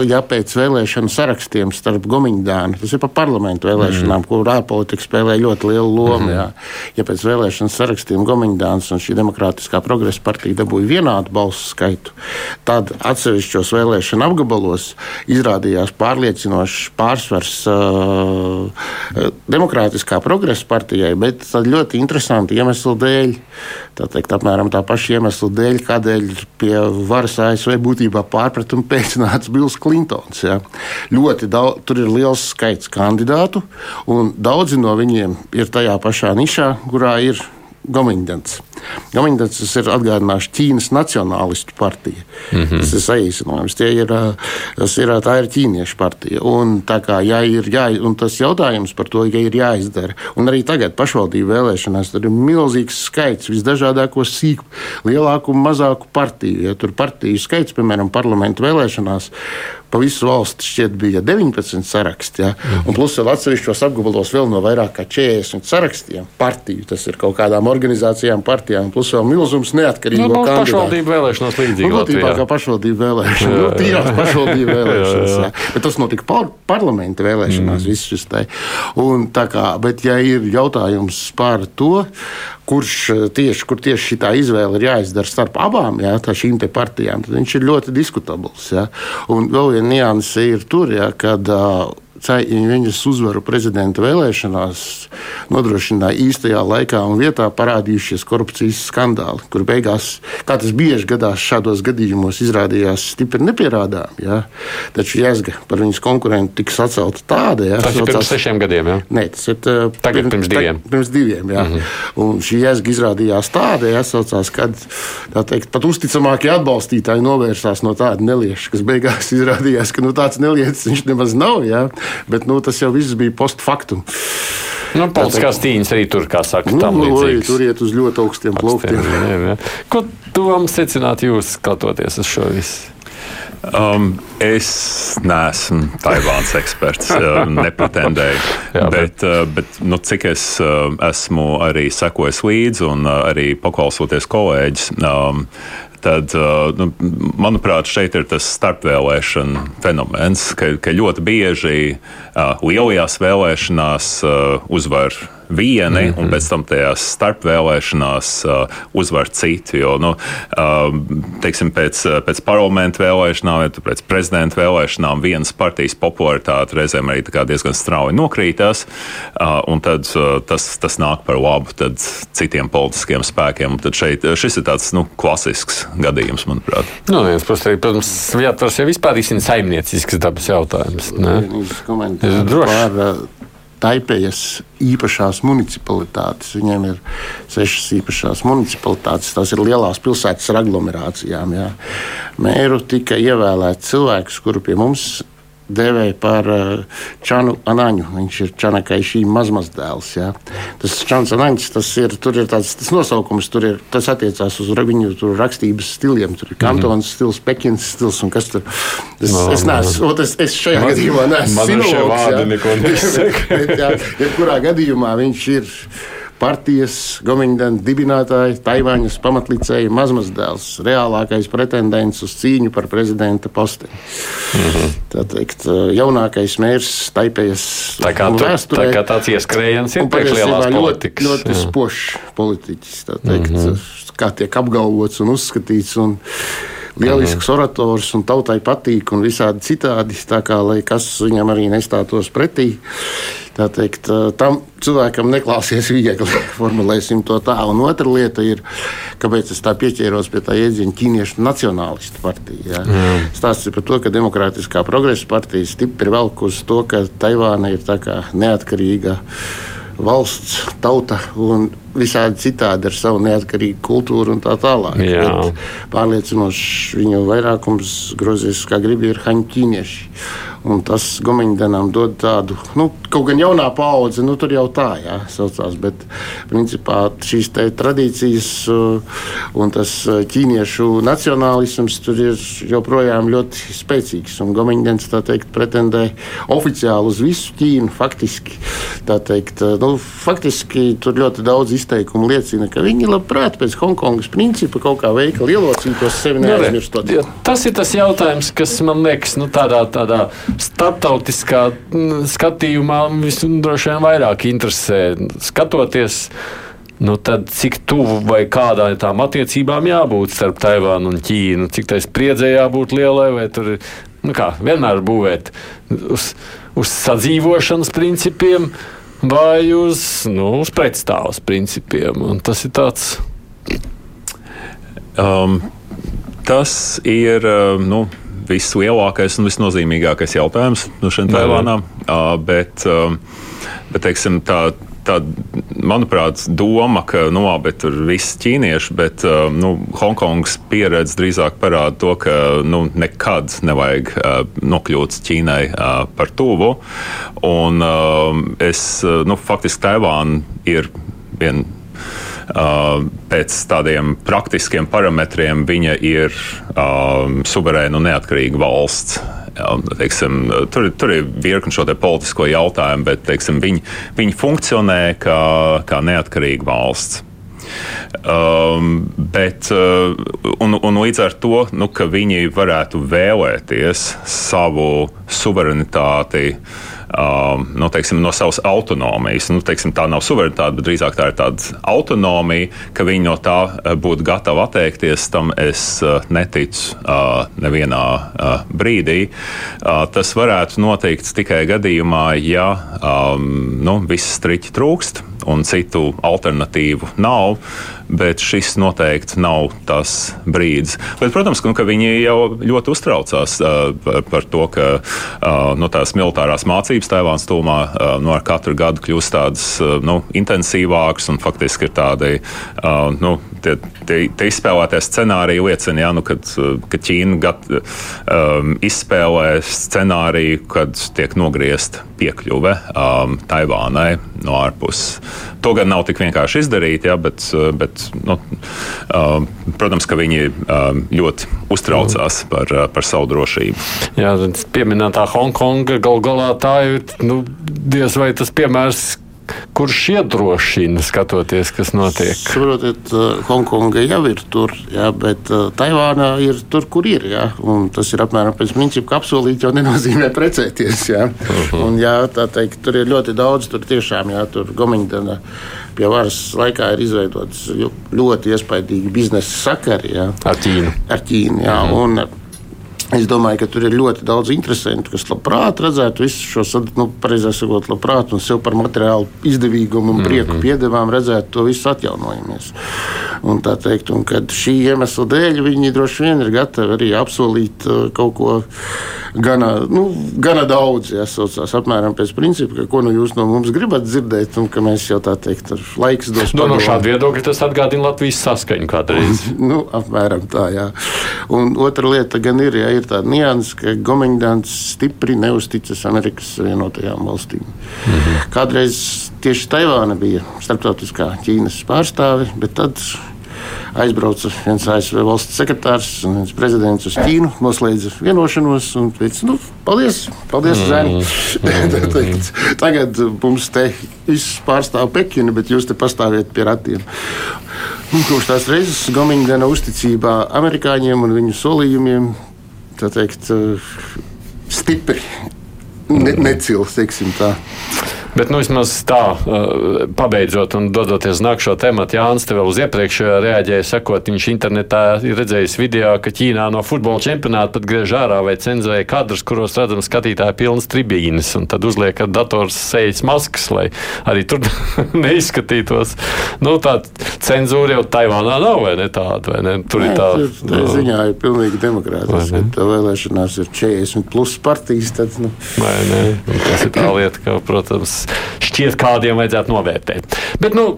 ja pēc vēlēšanu sarakstiem starp Gomiņdānu, tas ir par parlamentu vēlēšanām, mm. kur ārpolitika spēlē ļoti lielu lomu, mm. jā. ja pēc vēlēšanu sarakstiem Gomiņdāns un šī demokrātiskā progresa partija dabūja vienādu balsu skaitu, tad atsevišķos vēlēšanu apgabalos izrādījās pārliecinošs pārsvars uh, demokrātiskā progresa partijai, bet ļoti interesanti iemesli dēļ. Tā teikt, apmēram tā paša iemesla dēļ, kādēļ pie varas ASV būtībā pārpratumu pēcināts Bills Klintons. Ja. Ļoti daudz, tur ir liels skaits kandidātu, un daudzi no viņiem ir tajā pašā nišā, kurā ir Gomiņdens. Gomiņdens ir atgādinājuši Ķīnas Nacionālistu partija. Mm -hmm. Tas ir saīsinājums. Ir, tas ir, tā ir ķīniešu partija. Un, kā, ja ir jā, un tas jautājums par to, ja ir jāizdara, un arī tagad pašvaldību vēlēšanās, tur ir milzīgs skaits visdažādāko sīku, lielāku un mazāku partiju. Ja tur partiju skaits, piemēram, parlamentu vēlēšanās, pa visu valsti šķiet bija 19 saraksti. Ja? Un plus vēl atsevišķos apgabalos vēl no vairāk kā 40 sarakstiem partiju. Tas ir kaut kādām organizācijām, partijām, plus vēl milzums neatkarīgo nu, kandidātu. Pašvaldību vēlēšanās līdzīgi. Nu, būtībā kā pašvaldību vēlēšanas. Nu, tīrās pašvaldību vēlēšanas. Jā, jā. Bet tas notika par, parlamenta vēlēšanās. Mm. Viss, un, kā, bet ja ir jautājums par to, kurš eh, tieši, kur tieši šī izvēle ir jāizdara starp abām jā, šīm partijām, tad viņš ir ļoti diskutabls. Jā. Un vēl viena nianse ir tur, jā, kad uh, viņas uzvaru prezidenta vēlēšanās nodrošināja īstajā laikā un vietā parādījušies korupcijas skandāli, kur beigās, kā tas bieži gadās šādos gadījumos, izrādījās stipri nepierādām. Ja? Taču Jēzga par viņas konkurentu tika sacelta tāda. Ja? Tas ir pirms sešiem gadiem. Ja? Nē, tas ir uh, tagad pirms, pirms diviem. Tag, pirms diviem ja? mm -hmm. Un šī Jēzga izrādījās tāda, ja saucās, kad teikt, pat uzticamākie atbalstītāji novērsās no tāda nelieša, kas beigās izrādījās, ka nu, tāds nelietis viņš nemaz nav. Ja? Bet nu, tas jau viss bija postfaktum. Nu, Politiskās cīņas arī tur, kā saka, nu, tam līdzīgas. Tur iet uz ļoti augstiem plauktiem. Ko doma secināt jūs, skatoties uz šo visu? Um, es neesmu Taivānas eksperts, uh, nepretendēju. Jā, bet, bet, uh, bet nu, cik es uh, esmu arī sekojis līdzi un arī paklausoties kolēģis, um, tad, uh, nu, manuprāt, šeit ir tas starpvēlēšana fenomens, ka, ka ļoti bieži uh, lielajās vēlēšanās uh, uzvar vieni, mm -hmm. un pēc tam tajās starpvēlēšanās uh, uzvar citi. Jo, nu, uh, teiksim, pēc, uh, pēc parlamentu vēlēšanām, vai pēc prezidenta vēlēšanām vienas partijas popularitāte reizēm arī diezgan strauji nokrītās, uh, un tad uh, tas, tas nāk par labu citiem politiskiem spēkiem. Tad šeit, uh, šis ir tāds nu, klasisks gadījums, manuprāt. Nu, viens, protams, protams tas jau vispār ir saimniecisks dabas jautājums. Droši. Taipējas īpašās municipalitātes. Viņiem ir sešas īpašās municipalitātes. Tās ir lielās pilsētas ar aglomerācijām. Jā. Mēru tika ievēlēts cilvēks, kuru pie mums devēja par eh, Čanu Anaņu. Viņš ir Čanakai šī mazmazdēls. Ja. Tas Čans Anaņs, tas ir, ir tāds tas nosaukums, ir, tas attiecās uz viņu tur rakstības stiliem. Tur ir kantons mm -hmm. stils, Pekins stils un kas tur. Es, no, es neesmu, es, es šajā man, gadījumā neesmu sinologs. Ja. Jebkurā gadījumā viņš ir partijas Gomiņdena dibinātāja, Taivāņas pamatlicēja mazmazdēls, reālākais pretendents uz cīņu par prezidenta posteni. Mm -hmm. Tā teikt, jaunākais mērs Taipējas tā kā, tu, vēsturē. Tā kā tāds ieskrējiens ir priekšlielās politikas. Ļoti, ļoti spošs politiķis, tā teikt, mm -hmm. kā tiek apgalvots un uzskatīts. Un, lielisks -hmm. orators un tautai patīk un visādi citādi. Tā kā lai kas viņam arī nestātos pretī. Tā teikt, tam cilvēkam neklāsies viegli, formulēsim to tā. Un otra lieta ir, kāpēc es tā pieķēros pie tā iedziņa ķīniešu nacionālistu partija. Ja? Mm. Stāsts ir par to, ka Demokrātiskā progresa partija stipri velk uz to, ka Taivāna ir neatkarīga valsts, tauta un visādi citādi ar savu neatkarīgu kultūru un tā tālāk. Pārliecinoši viņu vairākums grozījis, kā grib, ir haņķīnieši. Un tas Gomiņdenam dod tādu, nu, kaut gan jaunā paudze, nu, tur jau tā, jā, saucās, bet principā šīs te tradīcijas uh, un tas uh, ķīniešu nacionālisms tur ir joprojām ļoti spēcīgs. Un Gomiņdens, tā teikt, pretendē oficiāli uz visu Ķīnu, faktiski. Tā teikt, uh, nu, faktiski tur ļoti daudz izteikumu liecina, ka viņi labprāt pēc Hongkongas principa kaut kā veikali ielocītos sevi Nu, neaizmirstot. Tas ir tas jautājums, kas man liekas, nu, tādā, tādā starptautiskā mm, skatījumā visam droši vien vairāk interesē. Skatoties, nu, tad cik tuvu vai kādai tām attiecībām jābūt starp Taivānu un Ķīnu, cik tai spriedzē jābūt lielai, vai tur nu kā, vienmēr būvēt uz, uz sadzīvošanas principiem vai uz, nu, uz pretstāvus principiem. Un tas ir tāds. Um, tas ir uh, nu, vislielākais un visnozīmīgākais jautājums no šiem. Uh, bet, uh, bet teiksim, tā, tā, manuprāt, doma, ka nu, labi, tur viss ķīnieši, bet uh, nu, Hongkongas pieredze drīzāk parāda to, ka nu, nekad nevajag uh, nokļūt Ķīnai uh, par tuvu. Un, uh, es, nu, faktiski Taivāna ir viena pēc tādiem praktiskiem parametriem viņa ir um, suverēna un neatkarīga valsts. Jā, teiksim, tur, tur ir virkni šo politisko jautājumu, bet teiksim, viņi, viņi funkcionē kā, kā neatkarīga valsts. Um, bet, uh, un, un līdz ar to, nu, ka viņi varētu vēlēties savu suverenitāti uh, nu, teiksim, no savas autonomijas. Nu, teiksim, tā nav suverenitāte, bet drīzāk tā ir tāda autonomija, ka viņi no tā uh, būtu gatavi atteikties. Tam es uh, neticu uh, nevienā brīdī. Tas varētu notikt tikai gadījumā, ja um, nu, viss striķi trūkst un citu alternatīvu nav bet šis noteikti nav tas brīdis. Bet, protams, ka, nu, ka viņi jau ļoti uztraucās uh, par, par to, ka uh, no tās militārās mācības Taivānas tūmā uh, no ar katru gadu kļūst tādas uh, nu, intensīvākas un faktiski ir tādi uh, nu, tie, tie, tie izspēlētie scenāriji liecina, ja, nu, kad, kad Ķīna gat, um, izspēlē scenāriju, kad tiek nogriezta piekļuve um, Taivānai no ārpuses. To gan nav tik vienkārši izdarīt, ja, bet, bet nu, um, protams, ka viņi um, ļoti uztraucās par, par savu drošību. Jā, pieminētā Hongkonga gal galā tā ir nu, diez vai tas piemērs, Kurš iedrošina skatoties, kas notiek? Saprotiet, Hongkonga jau ir tur, jā, bet Taivānā ir tur, kur ir. Jā, tas ir apmēram pēc principa, ka apsolīt jau nenozīmē precēties. Jā. Uh mhm. -huh. un, jā, teikt, tur ir ļoti daudz, tur tiešām jā, tur Gomiņdana pie varas laikā ir izveidots ļoti iespaidīgi biznesa sakari jā, ar Ķīnu. Ar Ķīnu jā, uh mhm. -huh. un, Es domāju, ka tur ir ļoti daudz interesantu, kas labprāt redzētu visu šo, nu, pareizāk sakot, labprāt un sev par materiālu izdevīgumu un prieku mm -hmm. piedevām redzētu to visu atjaunojamies. Un tā teikt, un kad šī iemesla dēļ viņi droši vien ir gatavi arī apsolīt uh, kaut ko gana, nu, gana daudz. Jā, saucās apmēram pēc principa, ka ko nu jūs no mums gribat dzirdēt, un ka mēs jau tā teikt, ar laiks dos. No, no šāda viedokļa tas atgādina Latvijas saskaņu kādreiz. nu, apmēram tā, jā. Un otra lieta gan ir, ja ir tāda nianses, ka Gomeņdāns stipri neusticas Amerikas Savienotajām valstīm. -hmm. Kādreiz tieši Taivāna bija starptautiskā Ķīnas pārstāve, bet tad aizbrauca viens ASV valsts sekretārs un viens prezidents uz Ķīnu, noslēdza vienošanos un teica, nu, paldies, paldies, mm. Zēni. Tagad mums te viss pārstāv Pekinu, bet jūs te pastāviet pie ratiem. Kopš tās reizes Gomiņdena uzticībā amerikāņiem un viņu solījumiem tā teikt, stipri ne, necils, teiksim tā. Bet, nu, vismaz tā, pabeidzot un dodoties uz nākamo tematu, Jānis te vēl uz iepriekšējo reaģēja, sakot, viņš internetā ir redzējis video, ka Ķīnā no futbola čempionāta pat griež ārā vai cenzēja kadrus, kuros redzam skatītāju pilnas tribīnes, un tad uzliek ar dators sejas maskas, lai arī tur neizskatītos. Nu, tā cenzūra jau Taivānā nav, vai ne tāda, vai ne? Tur Nē, ir tā. Tur, tā ziņā ir pilnīgi demokrātiski. Tā vēlēšanās ir 40 plus partijas, tad, nu. Vai ne? Un tas ir tā lieta, ka, protams, šķiet, kādiem vajadzētu novērtēt. Bet nu,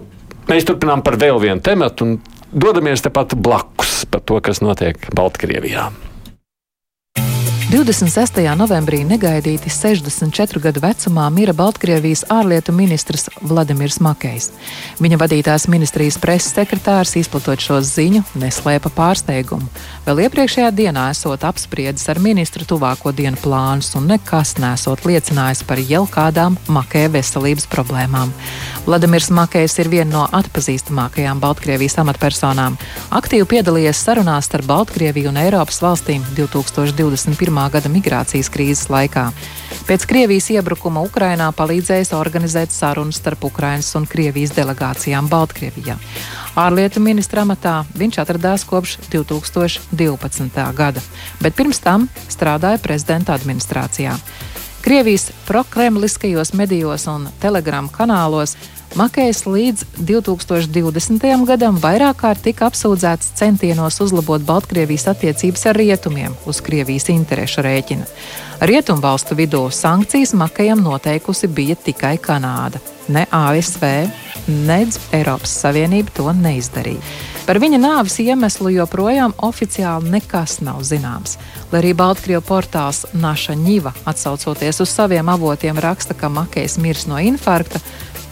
mēs turpinām par vēl vienu tematu un dodamies tepat blakus par to, kas notiek Baltkrievijā. 26. novembrī negaidīti 64 gadu vecumā mira Baltkrievijas ārlietu ministrs Vladimirs Makejs. Viņa vadītās ministrijas preses sekretārs, izplatot šo ziņu, neslēpa pārsteigumu. Vēl iepriekšējā dienā esot apspriedis ar ministru tuvāko dienu plānus un nekas nesot liecinājis par jau kādām Makeja veselības problēmām. Vladimirs Makejs ir viena no atpazīstamākajām Baltkrievijas amatpersonām. Aktīvi piedalījies sarunās starp Baltkrieviju un Eiropas valstīm 2021 gada migrācijas krīzes laikā. Pēc Krievijas iebrukuma Ukrainā palīdzējis organizēt sarunas starp Ukrainas un Krievijas delegācijām Baltkrievijā. Ārlietu ministra amatā viņš atradās kopš 2012. gada, bet pirms tam strādāja prezidenta administrācijā. Krievijas prokremliskajos medijos un telegramu kanālos Makējs līdz 2020. gadam vairāk kārt tika apsūdzēts centienos uzlabot Baltkrievijas attiecības ar rietumiem uz Krievijas interešu rēķina. Rietumvalstu vidū sankcijas Makējam noteikusi bija tikai Kanāda. Ne ASV, nedz Eiropas Savienība to neizdarīja. Par viņa nāves iemeslu joprojām oficiāli nekas nav zināms. Lai arī Baltkrievu portāls Naša Ņiva, atsaucoties uz saviem avotiem, raksta, ka Makējs mirs no infarkta,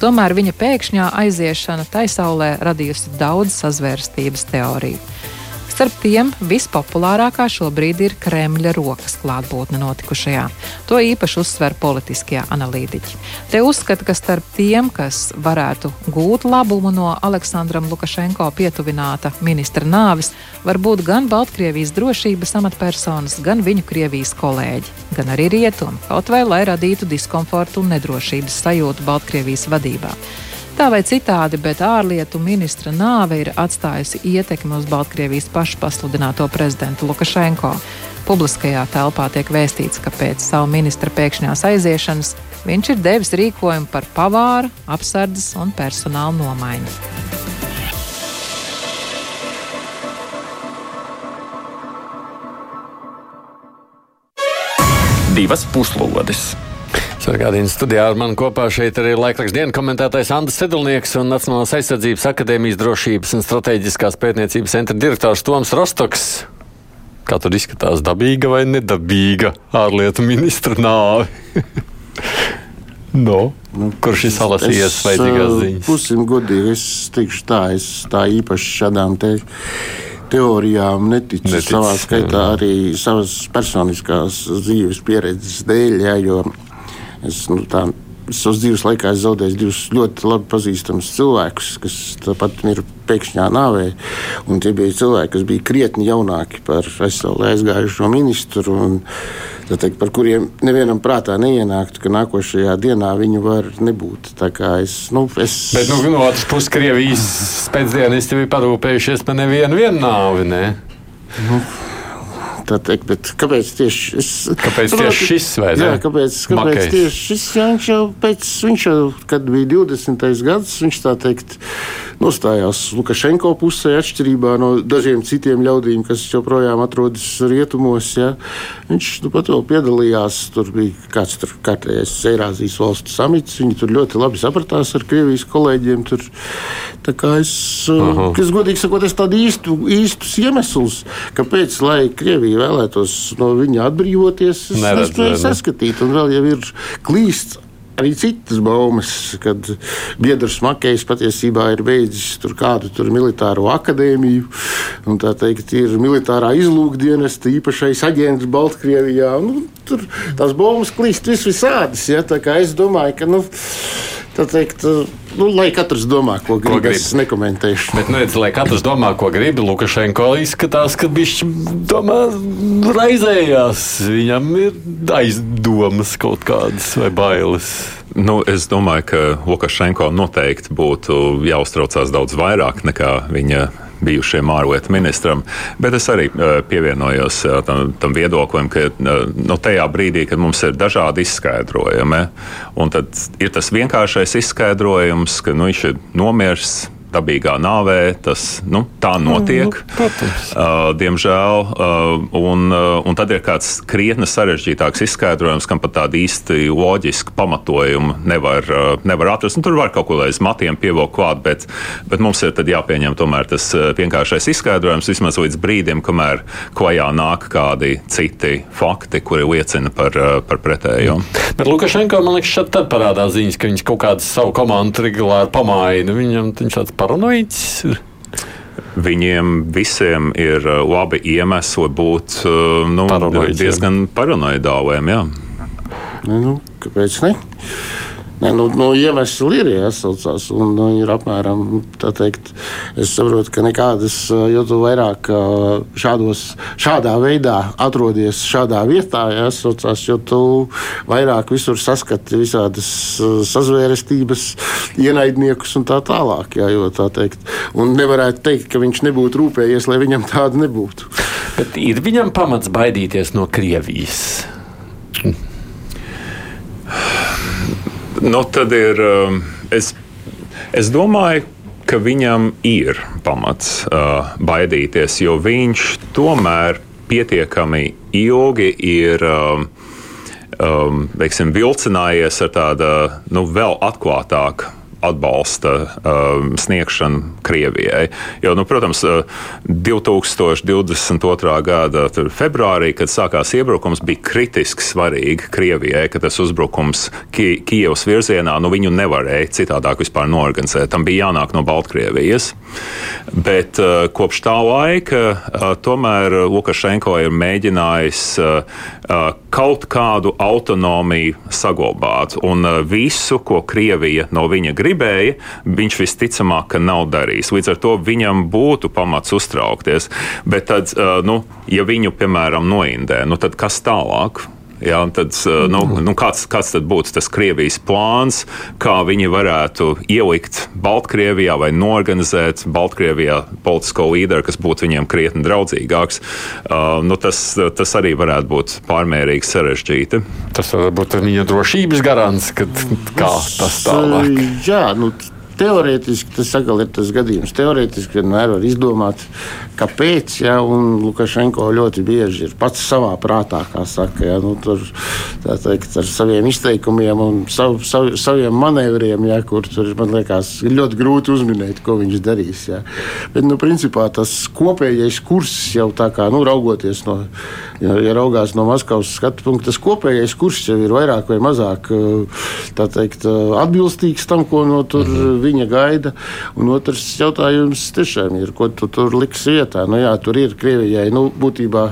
Tomēr viņa pēkšņā aiziešana taisaulē radījusi daudz sazvērstības teoriju. Starp tiem vispopulārākā šobrīd ir Kremļa rokas klātbūtne notikušajā. To īpaši uzsver politiskie analītiķi. Te uzskata, ka starp tiem, kas varētu gūt labumu no Aleksandram Lukašenko pietuvināta ministra nāves, var būt gan Baltkrievijas drošības amatpersonas, gan viņu Krievijas kolēģi, gan arī rietumi, kaut vai lai radītu diskomfortu un nedrošības sajūtu Baltkrievijas vadībā. Tā vai citādi, bet ārlietu ministra nāve ir atstājusi ietekmi uz Baltkrievijas pašpasludināto prezidentu Lukašenko. Publiskajā telpā tiek vēstīts, ka pēc savu ministra pēkšņās aiziešanas viņš ir devis rīkojumu par pavāra, apsardzes un personāla nomaiņu. Divas puslodes! Sargādījums studijā ar mani kopā šeit arī laikraksta dienas komentētājs Andris Sedlnieks un Nacionālās aizsardzības akadēmijas drošības un strateģiskās pētniecības centra direktors Toms Rostoks. Kā tur izskatās, dabīga vai nedabīga ārlietu ministra nāve? no. Nu, Kurš ir salasījies vajadzīgās ziņas? Pusim godīgi, es teikšu tā, es tā īpaši šādām te teorijām neticu. Netic, savā skaitā jā. arī savas personiskās dzīves pieredzes dēļ, jā, jo Es, nu, tā, savas dzīves laikā esmu zaudējis divus ļoti labi pazīstamus cilvēkus, kas tāpat ir pēkšņā nāvē. Un tie bija cilvēki, kas bija krietni jaunāki par aizsaulē aizgājušo ministru. Un, teikt, par kuriem nevienam prātā neienāktu, ka nākošajā dienā viņu var nebūt. Es, nu, es... Bet nu, no otras puses, Krievijas pēcdienisti bija parūpējušies par nevienu nāvi. Ne? Nu, tā teikt. Bet kāpēc tieši es, kāpēc tieši proti, šis? Jā, kāpēc, kāpēc Makais. tieši šis? Jā, viņš jau pēc, viņš jau, kad bija 20. gads, viņš tā teikt nostājās Lukašenko pusē, atšķirībā no dažiem citiem ļaudīm, kas joprojām atrodas rietumos. Ja. Viņš nu, pat vēl piedalījās, tur bija kāds tur kārtējais Eirāzijas valstu samits. Viņi tur ļoti labi sapratās ar Krievijas kolēģiem. Tur, es, Aha. es godīgi sakot, es tādu īstu, īstus iemeslus, kāpēc, lai Krievija vēlētos no viņa atbrīvoties, es nespēju saskatīt. Un vēl jau ir klīsts arī citas baumas, kad biedrs Makējs patiesībā ir beidzis tur kādu tur militāro akadēmiju, un tā teikt, ir militārā izlūkdienesta īpašais aģents Baltkrievijā. Nu, tur tās baumas klīst vis visādas. Ja? Es domāju, ka. Nu, Tā teikt, nu, lai katrs domā, ko grib. Ko grib. Es nekomentēšu. Bet, nu, lai katrs domā, ko grib, Lukašenko izskatās, ka viņš domā, raizējās. Viņam ir aizdomas kaut kādas vai bailes. Nu, es domāju, ka Lukašenko noteikti būtu jāuztraucās daudz vairāk nekā viņa bijušajam ārlietu ministram. Bet es arī uh, pievienojos uh, tam, tam viedoklim, ka uh, nu, tajā brīdī, kad mums ir dažādi izskaidrojumi, un tad ir tas vienkāršais izskaidrojums, ka nu, viņš ir nomiris dabīgā nāvē. Tas nu, tā notiek. Mm, uh, diemžēl. Uh, un, uh, un tad ir kāds krietni sarežģītāks izskaidrojums, kam pat tādu īsti loģisku pamatojumu nevar, uh, nevar atrast. Nu, tur var kaut ko aiz matiem pievilkt klāt, bet, bet mums ir jāpieņem tomēr tas vienkāršais izskaidrojums vismaz līdz brīdim, kamēr klajā nāk kādi citi fakti, kuri liecina par, par pretējo. Bet Lukašenko man liekas, šeit parādās ziņas, ka viņš kaut kādu savu komandu regulāri pamaina. Viņam viņš tāds paranoids ir. Viņiem visiem ir uh, labi iemesli būt uh, nu, Paranoids, diezgan paranoidāliem. Nu, kāpēc ne? Ne, nu, nu, iemesli ir jāsaucās. Un, nu, ir apmēram teikt, es saprotu, ka nekādas, jo vairāk šādos, šādā veidā atrodies šādā vietā, jāsaucās, jo tu vairāk visur saskati visādas sazvērestības, ienaidniekus un tā tālāk. Jā, jo, tā teikt. un nevarētu teikt, ka viņš nebūtu rūpējies, lai viņam tāda nebūtu. Bet ir viņam pamats baidīties no Krievijas? Nu, tad ir. Um, es, es domāju, ka viņam ir pamats uh, baidīties, jo viņš tomēr pietiekami ilgi ir. Um, um, veiksim, vilcinājies ar tādu nu, vēl atklātāku atbalsta um, sniegšanu Krievijai. Jo, nu, protams, 2022. Uh, gada februārī, kad sākās iebrukums, bija kritiski svarīgi Krievijai, ka tas uzbrukums Ki Kijavas virzienā nu, viņu nevarēja citādāk vispār norganizēt. Tam bija jānāk no Baltkrievijas. Bet uh, kopš tā laika uh, tomēr Lukašenko ir mēģinājis uh, uh, kaut kādu autonomiju saglabāt un uh, visu, ko Krievija no viņa grib gribēja, viņš visticamāk nav darījis. Līdz ar to viņam būtu pamats uztraukties. Bet tad, nu, ja viņu, piemēram, noindē, nu, tad kas tālāk? Jā, tad, nu, nu, kāds, kāds tad būtu tas Krievijas plāns, kā viņi varētu ielikt Baltkrievijā vai norganizēt Baltkrievijā politisko līderu, kas būtu viņiem krietni draudzīgāks? Uh, nu, tas, tas arī varētu būt pārmērīgi sarežģīti. Tas var būt viņa drošības garants, kad kā tas tālāk. Jā, nu, Teorētiski tas atkal ir tas gadījums. Teorētiski vienmēr var izdomāt, kāpēc. Ja, Lukašenko ļoti bieži ir pats savā prātā, kā saka, ja, nu, tur, teikt, ar saviem izteikumiem un sav, sav, saviem manevriem, ja, kur tur man liekas, ir ļoti grūti uzminēt, ko viņš darīs. Ja. Bet, nu, principā tas kopējais kurs jau tā kā nu, raugoties no, ja, ja raugās no Maskavas skatu punkta, tas kopējais kurs jau ir vairāk vai mazāk teikt, atbilstīgs tam, ko no tur. Mm -hmm viņa gaida. Un otrs jautājums tiešām ir, ko tu tur liksi vietā. Nu, jā, tur ir Krievijai, nu, būtībā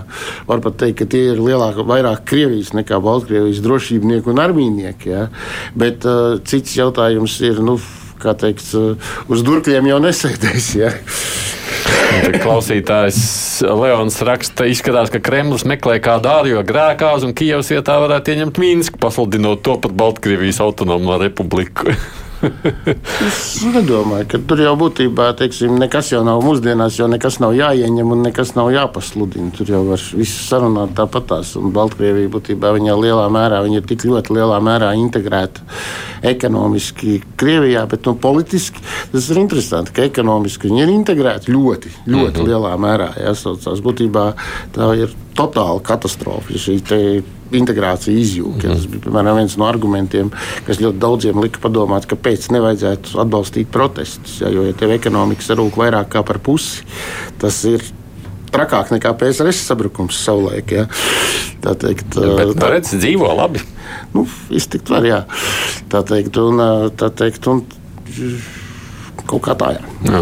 var pat teikt, ka tie ir lielāk, vairāk Krievijas nekā Baltkrievijas drošībnieki un armīnieki. Jā. Bet uh, cits jautājums ir, nu, kā teikt, uh, uz durkļiem jau nesēdēs. Jā. Klausītājs Leons raksta, izskatās, ka Kremlis meklē kādu ārējo grēkāzu un Kijavas vietā varētu ieņemt Mīnsku, pasludinot to par Baltkrievijas autonomo republiku. Es nedomāju, ka tur jau būtībā teiksim, nekas jau nav mūsdienās, jo nekas nav jāieņem un nekas nav jāpasludina. Tur jau var visu sarunāt tāpatās. Un Baltkrievija būtībā viņa lielā mērā, viņa ir tik ļoti lielā mērā integrēta ekonomiski Krievijā, bet nu, politiski tas ir interesanti, ka ekonomiski viņi ir integrēti ļoti, ļoti mm -hmm. lielā mērā. Jāsaucās. Būtībā tā ir totāla katastrofa. Šī integrācija izjūta. Mm. Tas bija piemēram, viens no argumentiem, kas ļoti daudziem lika padomāt, kāpēc nevajadzētu atbalstīt protestus. Ja, jo, ja tev ekonomika sarūk vairāk kā par pusi, tas ir trakāk nekā PSRS sabrukums savulaik. Ja. Tā teikt, ja, bet, tā redz, dzīvo labi. Nu, iztikt var, jā. Tā teikt, un, tā teikt, un kaut kā tā. Jā. Jā.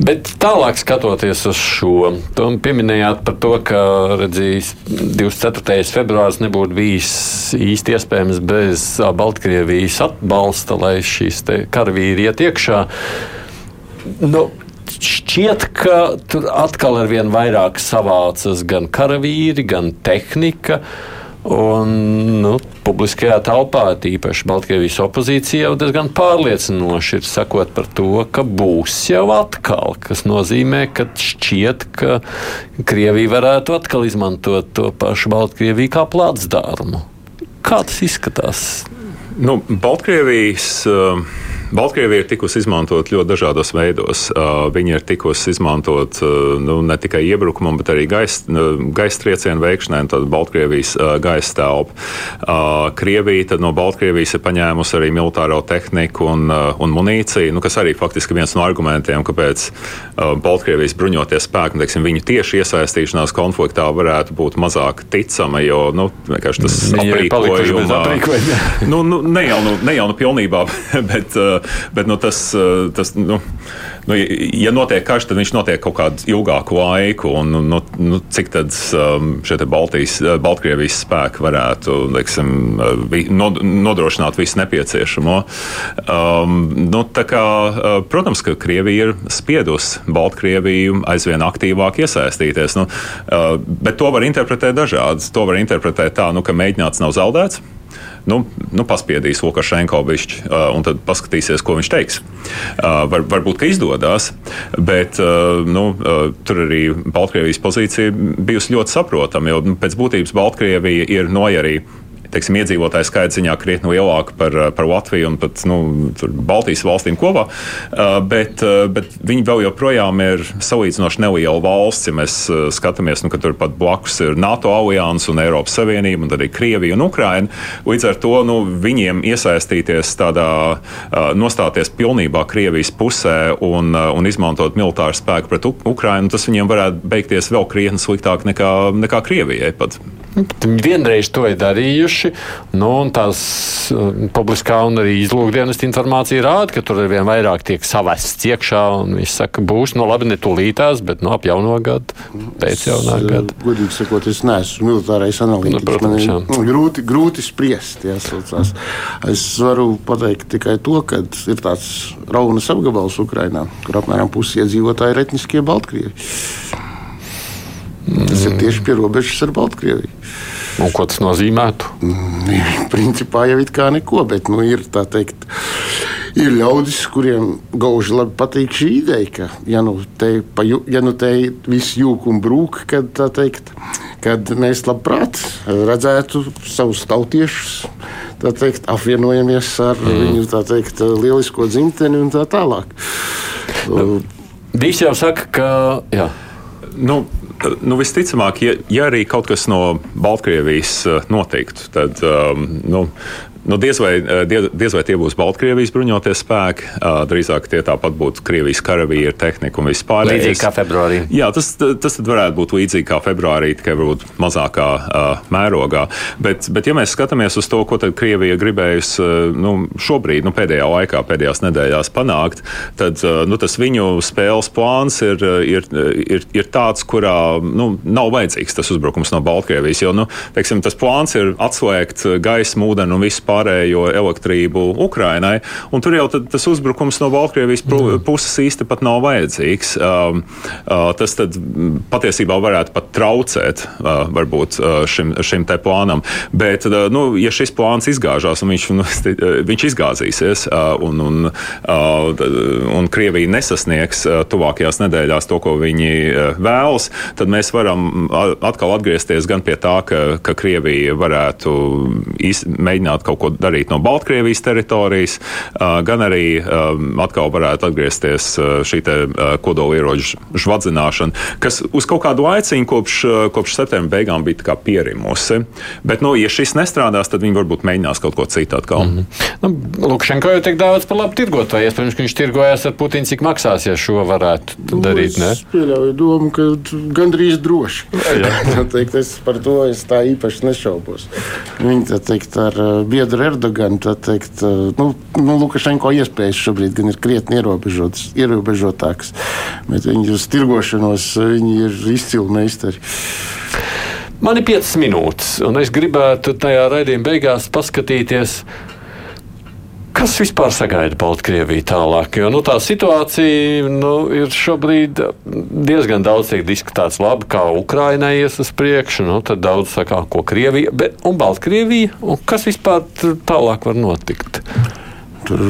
Bet tālāk skatoties uz šo, to pieminējāt par to, ka redzīs, 24. februāris nebūtu bijis īsti iespējams bez Baltkrievijas atbalsta, lai šīs karavīri iet iekšā. Nu, šķiet, ka tur atkal ar vien vairāk savācas gan karavīri, gan tehnika. Uh, Un, nu, publiskajā telpā, tīpaši Baltkrievijas opozīcija, jau diezgan pārliecinoši ir sakot par to, ka būs jau atkal, kas nozīmē, ka šķiet, ka Krievija varētu atkal izmantot to pašu Baltkrieviju kā plātsdārmu. Kā tas izskatās? Nu, Baltkrievijas uh, Baltkrievija ir tikusi izmantot ļoti dažādos veidos. Viņi ir tikusi izmantot nu, ne tikai iebrukumam, bet arī gaisa gais triecienu veikšanai, tad Baltkrievijas gaisa telpa. Krievija no Baltkrievijas ir paņēmusi arī militāro tehniku un, un munīciju, nu, kas arī faktiski viens no argumentiem, kāpēc Baltkrievijas bruņoties spēki, nu, teiksim, viņu tieši iesaistīšanās konfliktā varētu būt mazāk ticama, jo nu, tas aprīkojums. nu, nu, ne jau nu, ne jau nu pilnībā, bet, bet nu, tas. tas nu, nu, ja notiek karš, tad viņš notiek kaut kādu ilgāku laiku. Un, nu, nu, cik tad um, šie Baltijas, Baltkrievijas spēki varētu teiksim, nodrošināt visu nepieciešamo? Um, nu, kā, protams, ka Krievija ir spiedusi Baltkrieviju aizvien aktīvāk iesaistīties. Nu, bet to var interpretēt dažādi. To var interpretēt tā, nu, ka mēģināts nav zaudēts nu, nu, paspiedīs Lukašenko bišķi, uh, un tad paskatīsies, ko viņš teiks. Uh, var, varbūt, ka izdodas, bet uh, nu, tur arī Baltkrievijas pozīcija bijusi ļoti saprotama, jo nu, pēc būtības Baltkrievija ir nojarīga teiksim, iedzīvotāju skaita ziņā krietni lielāka par, par Latviju un pat nu, Baltijas valstīm kopā. Uh, bet, uh, bet viņi vēl joprojām ir salīdzinoši neliela valsts. Ja mēs skatāmies, nu, ka tur pat blakus ir NATO alianses un Eiropas Savienība, un arī Krievija un Ukraina. Līdz ar to nu, viņiem iesaistīties tādā, nostāties pilnībā Krievijas pusē un, un izmantot militāru spēku pret Ukrainu, tas viņiem varētu beigties vēl krietni sliktāk nekā, nekā Krievijai. Pat. Vienreiz to ir darījuši, nu, un tās uh, publiskā un arī izlūkdienas informācija rāda, ka tur ar vien vairāk tiek savests iekšā, un viņš saka, būs, nu labi, ne tūlītās, bet nu, ap jauno gadu, pēc jaunā uh, gada. Godīgi sakot, es neesmu militārais analītiķis. Nu, protams, Man ir grūti, grūti spriest, jāsaucās. Es varu pateikt tikai to, ka ir tāds raunas apgabals Ukrainā, kur apmēram pusi iedzīvotāji ir etniskie Baltkrievi. Tas ir tieši pie robežas ar Baltkrieviju. Un ko tas nozīmētu? Mm, principā jau it kā neko, bet nu, ir tā teikt. Ir ļaudis, kuriem gauži labi patīk šī ideja, ka, ja nu te, ja nu te viss jūg un brūk, kad, teikt, kad mēs labprāt redzētu savus tautiešus, teikt, apvienojamies ar mm. viņu teikt, lielisko dzimteni un tā tālāk. Dīs jau saka, ka. Jā. Nu, nu, visticamāk, ja, ja arī kaut kas no Baltkrievijas eh, notiktu, tad um, nu, Nu, diez, vai, eh, diez, diez vai tie būs Baltkrievijas bruņoties spēki, drīzāk tie tāpat būtu Krievijas karavīri, tehnika un viss pārējais. Līdzīgi kā februārī. Jā, tas, tas varētu būt līdzīgi kā februārī, tikai varbūt mazākā uh, mērogā. Bet, bet, ja mēs skatāmies uz to, ko Krievija gribējusi uh, nu, šobrīd, nu, pēdējā laikā, pēdējās nedēļās panākt, tad uh, nu, tas viņu spēles plāns ir, ir, ir, ir tāds, kurā nu, nav vajadzīgs tas uzbrukums no Baltkrievijas. Jo nu, teiksim, tas plāns ir atslēgt gaisa, ūdeni un visu pārējo elektrību Ukrainai. Tur jau tas uzbrukums no Baltkrievijas mm. puses īsti pat nav vajadzīgs. Um, uh, tas patiesībā varētu pat traucēt uh, varbūt, uh, šim, šim te plānam. Bet, uh, nu, ja šis plāns izgāžās un viņš, nu, viņš izgāzīsies uh, un, un, uh, un Krievija nesasniegs uh, tuvākajās nedēļās to, ko viņi uh, vēlas, tad mēs varam atkal atgriezties gan pie tā, ka, ka Krievija varētu iz, mēģināt kaut ko darīt no Baltkrievijas teritorijas, gan arī atkal varētu atgriezties šī kodolieroču žvadzināšana, kas uz kaut kādu laiciņu kopš, kopš septembra beigām bija pierimusi. Bet, nu, ja šis nestrādās, tad viņi varbūt mēģinās kaut ko citu atkal. Mm -hmm. nu, Lukašenko jau tik daudz par labu tirgotāju. Iespējams, ka viņš tirgojas ar Putinu, cik maksās, ja šo varētu nu, darīt. Ne? Es pieļauju domu, ka gandrīz droši. teikt, es par to es tā īpaši nešaubos. Viņi teikt ar biedru ar Erdoganu, teikt, nu, nu, Lukašenko iespējas šobrīd gan ir krietni ierobežotākas, bet viņi uz tirgošanos viņi ir izcili meistari. Man ir 5 minūtes, un es gribētu tajā raidījuma beigās paskatīties, Kas vispār sagaida Baltkrieviju tālāk? Jo nu, tā situācija nu, ir šobrīd diezgan daudz tiek diskutēts. Labi, kā Ukrainai ies uz priekšu, nu, tad daudz saka, ko Krievija, bet un Baltkrievija, un kas vispār tālāk var notikt? Tur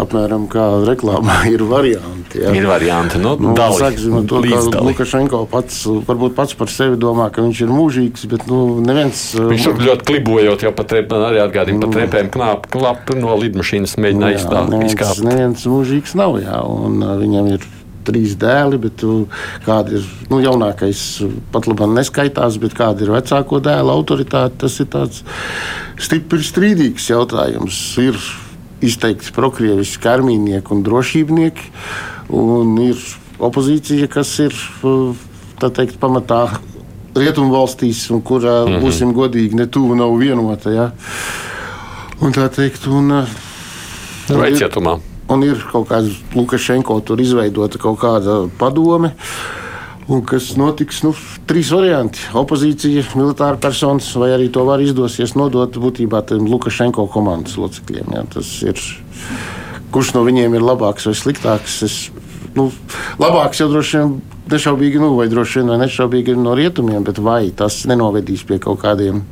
apmēram kā reklāmā ir varianti. Jā. Ir varianti. Nu, Nu, ar to, ka. Lukašenko pats, varbūt pats par sevi domā, ka viņš ir mūžīgs, bet nu, neviens. Viņš tur ļoti klibojot, jau pat trep, arī atgādina par trepēm knāp, klapu no lidmašīnas mēģināja izstā- Nu neviens, neviens mūžīgs nav. Jā, un, uh, viņam ir trīs dēli, bet uh, kāda ir nu, jaunākais, uh, pat labi neskaitās, bet kāda ir vecāko dēlu autoritāte, tas ir tāds stipri strīdīgs jautājums. Ir izteikti prokrieviski armīnieki un drošībnieki, un ir opozīcija, kas ir uh, tā teikt, pamatā rietumvalstīs, un kurā, mm -hmm. būsim godīgi, ne tuvu nav vienota. Ja? Un tā teikt, un, uh, Vai cietumā? Un ir kaut kāda Lukašenko tur izveidota kaut kāda padome. Un kas notiks? Nu, trīs varianti. Opozīcija, militāra personas, vai arī to var izdosies nodot būtībā Lukašenko komandas locekļiem. Jā, tas ir. Kurš no viņiem ir labāks vai sliktāks? Es, nu, labāks jau droši vien nešaubīgi, nu, vai droši vien vai nešaubīgi ir no rietumiem, bet vai tas nenovedīs pie kaut kādiem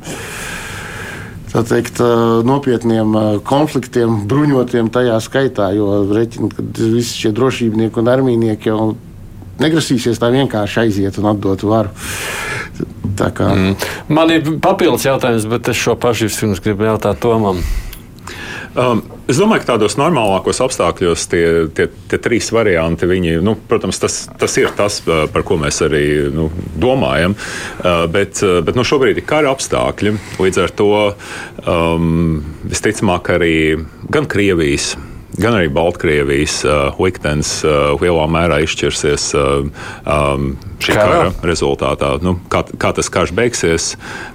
teikt, ā, nopietniem ā, konfliktiem, bruņotiem tajā skaitā. Jo reķina, ka visi šie drošībnieki un armijnieki jau negrasīsies tā vienkārši aiziet un atdot varu. Tā kā, mm. Man ir papildus jautājums, bet es šo pašu vispirms gribu jautāt Tomam. Um, es domāju, ka tādos normālākos apstākļos tie, tie, tie trīs varianti, viņi, nu, protams, tas, tas ir tas, uh, par ko mēs arī nu, domājam. Uh, bet uh, bet nu, šobrīd ir kara apstākļi. Līdz ar to um, visticamāk arī gan Krievijas. Gan arī Baltkrievijas uh, liktenis uh, lielā mērā izšķirsies uh, um, šī kara rezultātā. Nu, kā, kā tas karš beigsies,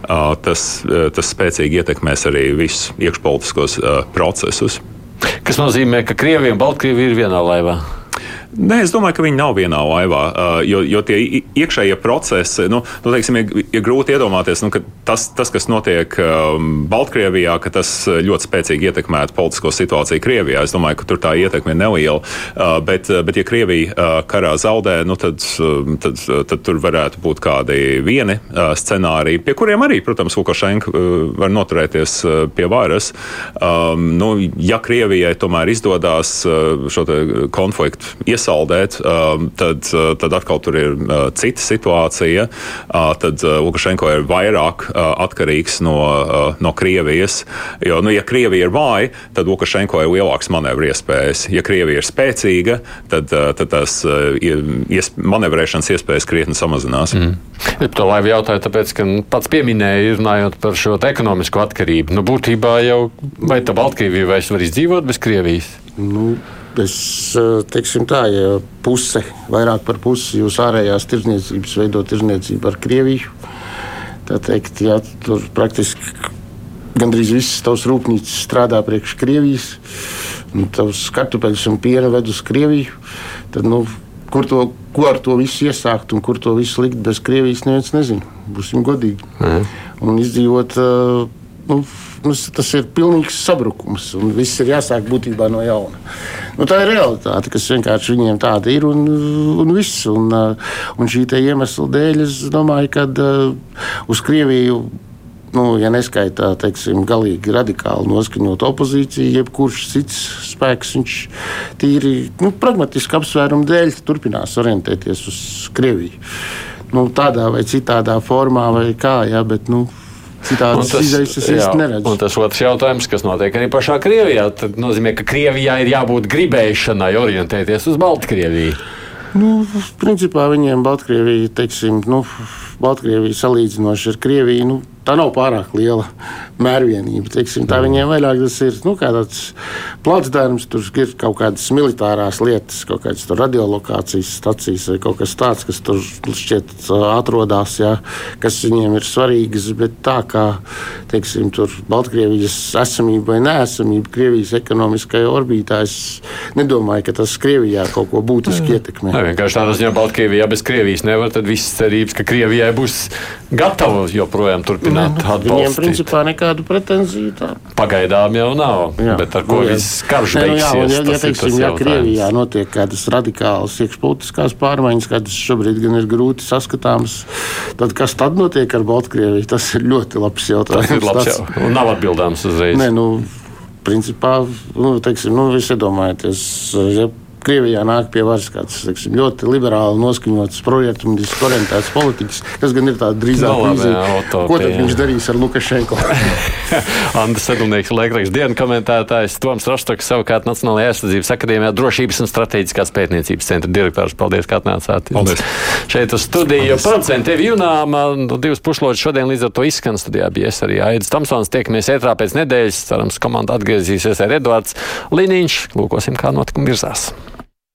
uh, tas, uh, tas spēcīgi ietekmēs arī visus iekšpolitiskos uh, procesus. Kas nozīmē, ka Krievija un Baltkrievija ir vienā laivā? Nē, es domāju, ka viņi nav vienā laivā, jo, jo tie iekšējie procesi, nu, nu teiksim, ir, ir grūti iedomāties, nu, ka tas, tas, kas notiek Baltkrievijā, ka tas ļoti spēcīgi ietekmētu politisko situāciju Krievijā. Es domāju, ka tur tā ietekme ir neliela, bet, bet ja Krievija karā zaudē, nu, tad, tad, tad tur varētu būt kādi vieni scenāriji, pie kuriem arī, protams, Lukašenka var noturēties pie varas. Um, nu, ja Krievijai tomēr izdodas šo konfliktu iesaldēt, um, tad, uh, tad atkal tur ir uh, cita situācija. Uh, tad Lukašenko ir vairāk atkarīgs no, no Krievijas. Jo, nu, ja Krievija ir vāja, tad Lukašenko ir lielāks manevru iespējas. Ja Krievija ir spēcīga, tad, tad tās ies, manevrēšanas iespējas krietni samazinās. Mm. Es to laivu jautāju, tāpēc, ka nu, pats pieminēja, runājot par šo ekonomisko atkarību. Nu, būtībā jau vai tā Baltkrievija vairs var izdzīvot bez Krievijas? nu, es ā, teiksim tā, ja puse, vairāk par pusi jūsu ārējās tirdzniecības veido tirdzniecību ar Krieviju, tad teikt, ja tur praktiski gandrīz visas tavas rūpnīcas strādā priekš Krievijas, un tavs kartupeļus un piena ved uz Krieviju, tad, nu, kur to, ko ar to visu iesākt un kur to visu likt bez Krievijas, neviens nezina. Būsim godīgi. Un izdzīvot, ā, nu, nu, tas ir pilnīgs sabrukums, un viss ir jāsāk būtībā no jauna. Nu, tā ir realitāte, kas vienkārši viņiem tāda ir, un, un viss. Un, ā, un šī iemesla dēļ es domāju, ka uz Krieviju nu, ja neskaitā teiksim, galīgi radikāli noskaņot opozīciju, jebkurš cits spēks, viņš tīri nu, pragmatiski apsvērumu dēļ turpinās orientēties uz Krieviju. Nu, tādā vai citādā formā, vai kā, jā, bet nu, citādas izējas es īsti neredzu. un tas otrs jautājums, kas notiek arī pašā Krievijā, tad nozīmē, ka Krievijā ir jābūt gribēšanai orientēties uz Baltkrieviju. Nu, principā viņiem Baltkrievija, teiksim, nu, Baltkrievija salīdzinoši ar Krieviju, nu, tā nav pārāk liela mērvienība. Teiksim, tā viņiem vairāk tas ir nu, tāds placdarms, tur ir kaut kādas militārās lietas, kaut kādas radiolokācijas stacijas vai kaut kas tāds, kas tur šķiet ā, atrodas, jā, kas viņiem ir svarīgas, bet tā kā, teiksim, Baltkrievijas esamība vai neesamība Krievijas ekonomiskajā orbītā, es nedomāju, ka tas Krievijā kaut ko būtiski ietekmē. Ne, vienkārši tādā ziņā Baltkrievijā bez Krievijas nevar, tad visas cerības, ka Krievijai būs gatava joprojām turpināt Viņiem atbalstīt. principā nekādu pretenziju tā. Pagaidām jau nav, Jā. bet ar ko Nu, viss karš nu jā, un beigsies? ja, ja, teiksim, ja jautājums. Krievijā notiek kādas radikālas iekšpolitiskās pārmaiņas, kādas šobrīd gan ir grūti saskatāmas, tad kas tad notiek ar Baltkrieviju? Tas ir ļoti labs jautājums. Tas ir labs Tāds- jau. Nav atbildāms uzreiz. Nē, nu, principā, nu, teiksim, nu, jūs iedomājaties, ja Krievijā nāk pie varas kāds teiksim, ļoti liberāli noskaņots projekts, orientēts politiķis, kas gan ir tāds drīzāk no, līdzīgs. Ko tad viņš darīs ar Lukašenko? Andris Sedlnieks, laikraksta dienu komentētājs, Toms Rostoks, savukārt Nacionālajā aizsardzības akadēmijā drošības un strateģiskās pētniecības centra direktors. Paldies, ka atnācāt. Paldies. Šeit uz studiju producenti tevi junām, nu, divas pušlodes šodien līdz ar to izskan studijā bija es arī Aidis Tomsons. Tiekamies ētrā pēc nedēļas. Cerams, komanda atgriezīsies ar Edvards Liniņš. Lūkosim, kā notikumi virzās.